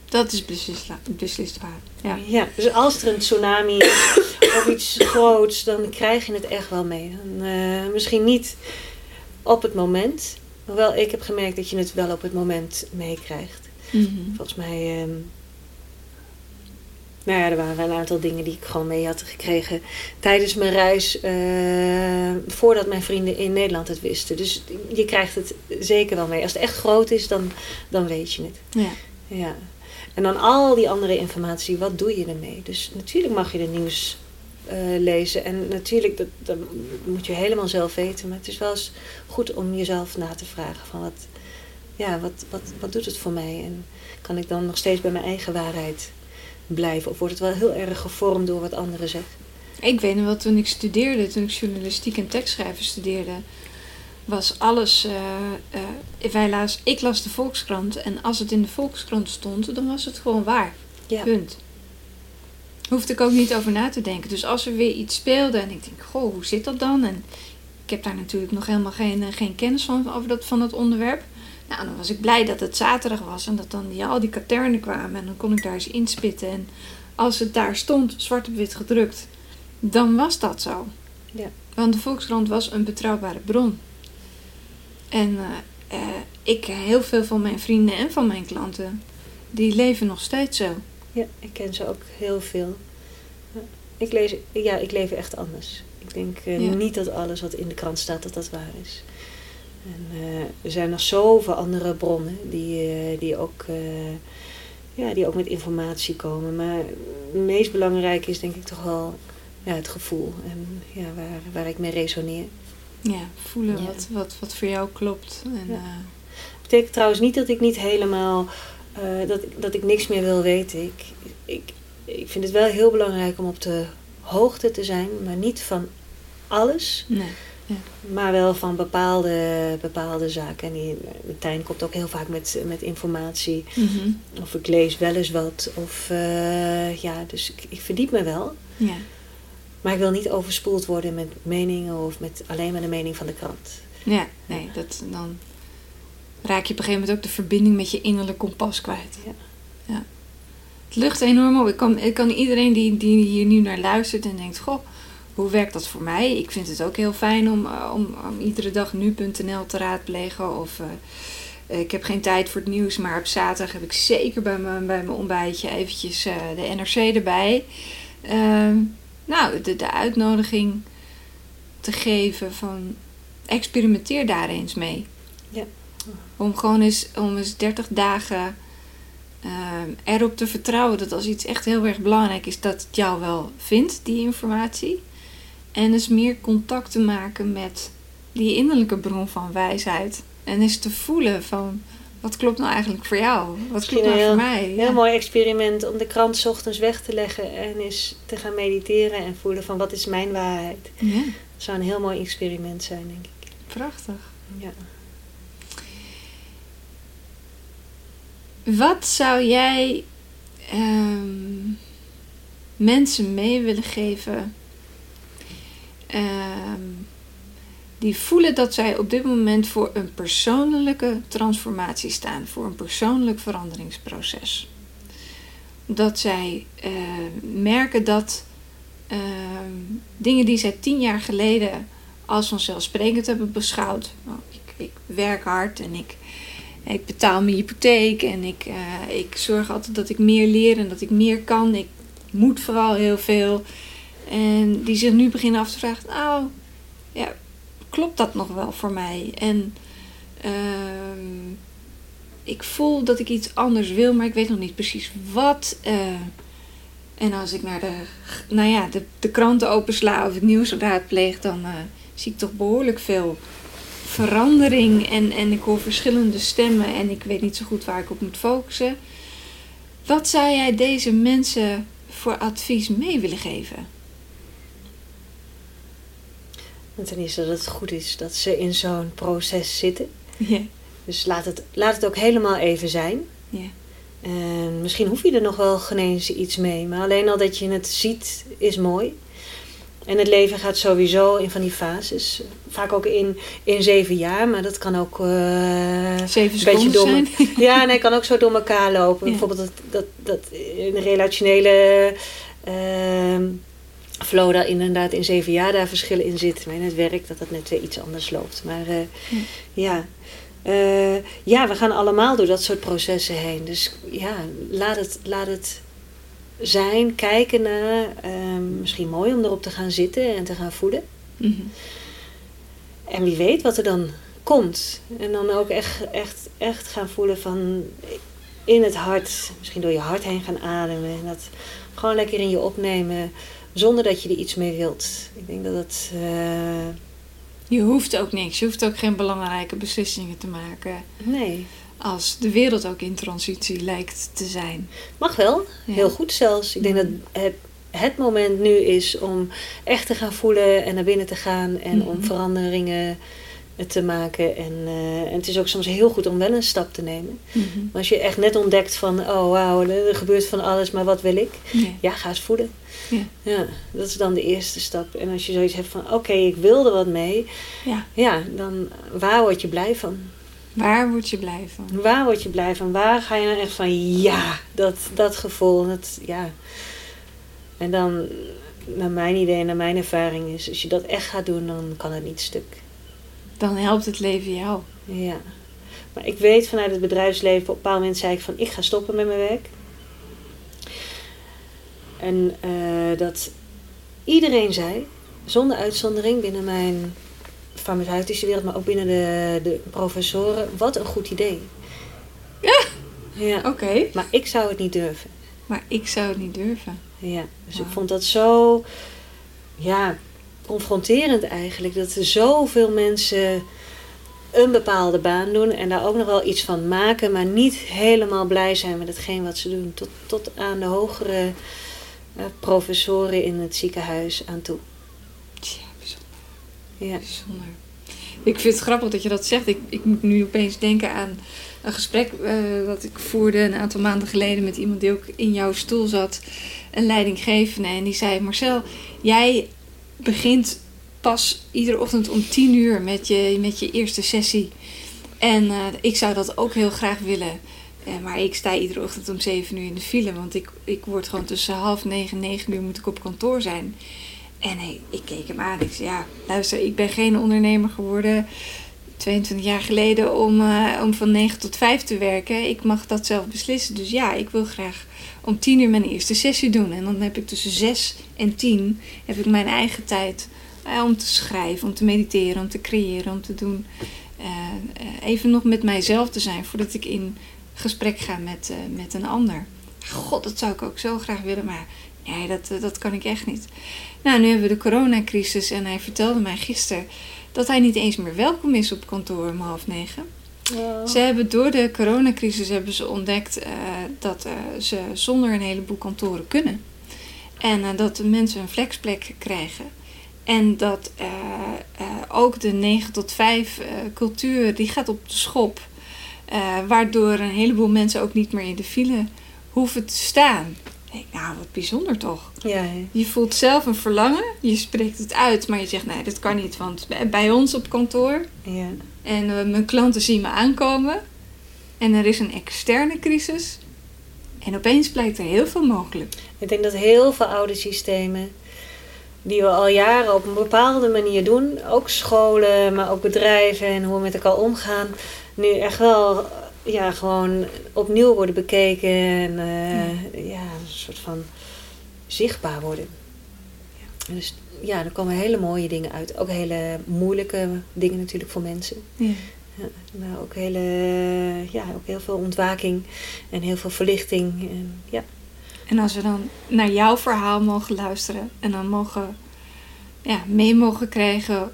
Dat is beslist, beslist waar. Ja. ja, dus als er een tsunami is of iets groots, dan krijg je het echt wel mee. Uh, misschien niet op het moment, maar wel, ik heb gemerkt dat je het wel op het moment meekrijgt. Mm -hmm. Volgens mij, um, nou ja, er waren een aantal dingen die ik gewoon mee had gekregen tijdens mijn reis, uh, voordat mijn vrienden in Nederland het wisten. Dus je krijgt het zeker wel mee. Als het echt groot is, dan, dan weet je het. Ja. ja. En dan al die andere informatie, wat doe je ermee? Dus natuurlijk mag je de nieuws uh, lezen. En natuurlijk, dat, dat, moet je helemaal zelf weten. Maar het is wel eens goed om jezelf na te vragen van wat, ja, wat, wat, wat doet het voor mij? En kan ik dan nog steeds bij mijn eigen waarheid blijven? Of wordt het wel heel erg gevormd door wat anderen zeggen? Ik weet nog wel, toen ik studeerde, toen ik journalistiek en tekstschrijven studeerde was alles. Uh, uh, wij las, ik las de Volkskrant en als het in de Volkskrant stond, dan was het gewoon waar. Ja. Punt. Hoefde ik ook niet over na te denken. Dus als er weer iets speelde en ik denk, goh, hoe zit dat dan? En ik heb daar natuurlijk nog helemaal geen, eh, geen kennis van over dat, van dat onderwerp. Nou, dan was ik blij dat het zaterdag was en dat dan die, al die katernen kwamen en dan kon ik daar eens inspitten. En als het daar stond, zwart op wit gedrukt, dan was dat zo. Ja. Want de Volkskrant was een betrouwbare bron. En uh, uh, ik, heel veel van mijn vrienden en van mijn klanten, die leven nog steeds zo. Ja, ik ken ze ook heel veel. Ik, lees, ja, ik leef echt anders. Ik denk uh, niet dat alles wat in de krant staat, dat dat waar is. En, er zijn nog zoveel andere bronnen die, die, ook, ja, die ook met informatie komen. Maar het meest belangrijk is denk ik toch wel ja, het gevoel en ja, waar, waar ik mee resoneer. Ja, voelen Wat, wat, wat voor jou klopt. En, ja. uh... betekent trouwens niet dat ik niet helemaal, uh, dat, dat ik niks meer wil weten. Ik, ik, ik vind het wel heel belangrijk om op de hoogte te zijn, maar niet van alles. Nee. Ja. Maar wel van bepaalde, bepaalde zaken. En die, Martijn komt ook heel vaak met, met informatie. Mm -hmm. Of ik lees wel eens wat. Of uh, ja, dus ik, ik verdiep me wel. Ja. Maar ik wil niet overspoeld worden met meningen of met alleen maar de mening van de krant. Ja, nee, dat, dan raak je op een gegeven moment ook de verbinding met je innerlijke kompas kwijt. Ja. ja. Het lucht enorm op. Ik kan, ik kan iedereen die, die hier nu naar luistert en denkt: Goh, hoe werkt dat voor mij? Ik vind het ook heel fijn om, eh, om, om iedere dag nu.nl te raadplegen. Of eh, ik heb geen tijd voor het nieuws, maar op zaterdag heb ik zeker bij mijn, bij mijn ontbijtje eventjes eh, de NRC erbij. Ehm, nou, de uitnodiging te geven van experimenteer daar eens mee. Om gewoon eens, om eens 30 dagen ehm, erop te vertrouwen dat als iets echt heel erg belangrijk is, dat het jou wel vindt, die informatie. En dus meer contact te maken met die innerlijke bron van wijsheid. En eens te voelen van wat klopt nou eigenlijk voor jou? Wat Misschien klopt nou een voor mij? Heel mooi experiment om de krant 's ochtends weg te leggen en eens te gaan mediteren en voelen van wat is mijn waarheid. ja, Dat zou een heel mooi experiment zijn, denk ik. prachtig. Ja. Wat zou jij ehm, mensen mee willen geven ehm, die voelen dat zij op dit moment voor een persoonlijke transformatie staan, voor een persoonlijk veranderingsproces? Dat zij eh, merken dat ehm, dingen die zij tien jaar geleden als vanzelfsprekend hebben beschouwd. Nou, ik, ik werk hard en ik ik betaal mijn hypotheek en ik, eh, ik zorg altijd dat ik meer leer en dat ik meer kan. Ik moet vooral heel veel. En die zich nu beginnen af te vragen: Nou, ja, klopt dat nog wel voor mij? En ehm, ik voel dat ik iets anders wil, maar ik weet nog niet precies wat. eh. en als ik naar de, nou ja, de, de kranten opensla of het nieuws raadpleeg, dan eh, zie ik toch behoorlijk veel verandering en, en ik hoor verschillende stemmen en ik weet niet zo goed waar ik op moet focussen. Wat zou jij deze mensen voor advies mee willen geven? En ten eerste dat het goed is dat ze in zo'n proces zitten. Dus laat het, laat het ook helemaal even zijn. En misschien hoef je er nog wel geen eens iets mee. Maar alleen al dat je het ziet is mooi. En het leven gaat sowieso in van die fases. Vaak ook in, in zeven jaar, maar dat kan ook eh, zeven een beetje seconden door, zijn. Ja, nee, kan ook zo door elkaar lopen. Ja. Bijvoorbeeld dat, dat, dat in de relationele ehm flow daar inderdaad in zeven jaar daar verschillen in zit. Maar in het werk dat dat net weer iets anders loopt. Maar eh, ja. Eh, ja, we gaan allemaal door dat soort processen heen. Dus ja, laat het, laat het zijn, kijken naar. ehm, misschien mooi om erop te gaan zitten en te gaan voelen. Mhm. En wie weet wat er dan komt. En dan ook echt, echt, echt gaan voelen van in het hart. Misschien door je hart heen gaan ademen. En dat gewoon lekker in je opnemen. Zonder dat je er iets mee wilt. Ik denk dat het... eh, Je hoeft ook niks. Je hoeft ook geen belangrijke beslissingen te maken. nee, Als de wereld ook in transitie lijkt te zijn. mag wel. Ja. Heel goed zelfs. Ik denk dat het, het moment nu is om echt te gaan voelen en naar binnen te gaan. En Mhm. om veranderingen te maken. En, eh, en het is ook soms heel goed om wel een stap te nemen. Mhm. Maar als je echt net ontdekt van, oh wauw, er gebeurt van alles, maar wat wil ik? Ja. Ja, ga eens voelen. Ja. Ja, dat is dan de eerste stap. En als je zoiets hebt van, oké, ik wil er wat mee. ja, Ja, dan waar word je blij van? Waar word je blij van? Waar word je blij van? Waar ga je nou echt van, ja, dat, dat gevoel. Dat, ja. En dan, naar mijn idee en naar mijn ervaring is, als je dat echt gaat doen, dan kan het niet stuk. Dan helpt het leven jou. Ja. Maar ik weet vanuit het bedrijfsleven, op een bepaald moment zei ik van ik ga stoppen met mijn werk. En eh, dat iedereen zei, zonder uitzondering binnen mijn farmaceutische wereld, maar ook binnen de, de professoren, wat een goed idee. Ja. Ja. Oké. Maar ik zou het niet durven. Maar ik zou het niet durven. Ja. Dus ik vond dat zo, ja, confronterend eigenlijk. Dat er zoveel mensen een bepaalde baan doen en daar ook nog wel iets van maken, maar niet helemaal blij zijn met hetgeen wat ze doen. Tot, tot aan de hogere eh, professoren in het ziekenhuis aan toe. Ja. bijzonder. Ik vind het grappig dat je dat zegt. Ik, ik moet nu opeens denken aan een gesprek eh, dat ik voerde een aantal maanden geleden met iemand die ook in jouw stoel zat. Een leidinggevende. En die zei: Marcel, jij begint pas iedere ochtend om tien uur met je, met je eerste sessie. En eh, ik zou dat ook heel graag willen. Eh, maar ik sta iedere ochtend om zeven uur in de file. Want ik, ik word gewoon tussen half negen en negen uur moet ik op kantoor zijn. En ik keek hem aan. Ik zei, ja, luister, ik ben geen ondernemer geworden 22 jaar geleden om, eh, om van 9 tot 5 te werken. Ik mag dat zelf beslissen. Dus ja, ik wil graag om 10 uur mijn eerste sessie doen. En dan heb ik tussen 6 en 10 heb ik mijn eigen tijd eh, om te schrijven, om te mediteren, om te creëren, om te doen. Eh, even nog met mijzelf te zijn voordat ik in gesprek ga met, met een ander. God, dat zou ik ook zo graag willen, maar nee, dat, dat kan ik echt niet. Nou, nu hebben we de coronacrisis en hij vertelde mij gisteren dat hij niet eens meer welkom is op kantoor om half negen. Ze hebben door de coronacrisis hebben ze ontdekt eh, dat eh, ze zonder een heleboel kantoren kunnen. En eh, dat de mensen een flexplek krijgen. En dat ook de 9 tot 5 eh, cultuur, die gaat op de schop. Waardoor een heleboel mensen ook niet meer in de file hoeven te staan. Ik denk, nou, wat bijzonder toch. Ja. Je voelt zelf een verlangen, je spreekt het uit, maar je zegt nee, dat kan niet, want bij- bij ons op kantoor ja. en eh, mijn klanten zien me aankomen en er is een externe crisis en opeens blijkt er heel veel mogelijk. Ik denk dat heel veel oude systemen die we al jaren op een bepaalde manier doen, ook scholen, maar ook bedrijven en hoe we met elkaar omgaan, nu echt wel ja, gewoon opnieuw worden bekeken en eh, ja, een soort van zichtbaar worden. Ja. Dus ja, er komen hele mooie dingen uit. Ook hele moeilijke dingen natuurlijk voor mensen. Ja. Ja, maar ook, hele, ja, ook heel veel ontwaking en heel veel verlichting. En, ja. En als we dan naar jouw verhaal mogen luisteren en dan mogen ja, mee mogen krijgen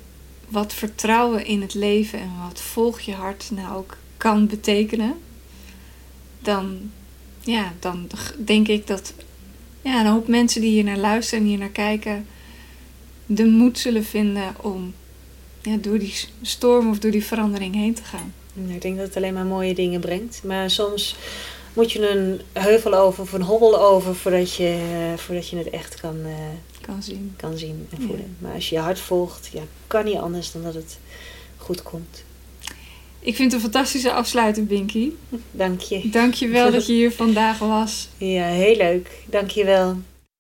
wat vertrouwen in het leven en wat volg je hart nou ook kan betekenen, dan, ja, dan denk ik dat ja, een hoop mensen die hier naar luisteren en hier naar kijken, de moed zullen vinden om ja, door die storm of door die verandering heen te gaan. Nou, Ik denk dat het alleen maar mooie dingen brengt. Maar soms moet je een heuvel over of een hobbel over voordat je, voordat je het echt kan, eh, Kan zien. kan zien en Ja. voelen. Maar als je je hart volgt, ja, kan niet anders dan dat het goed komt. Ik vind het een fantastische afsluiting, Binky. Dank je. Dank je wel dat je hier vandaag was. Ja, heel leuk. Dank je wel.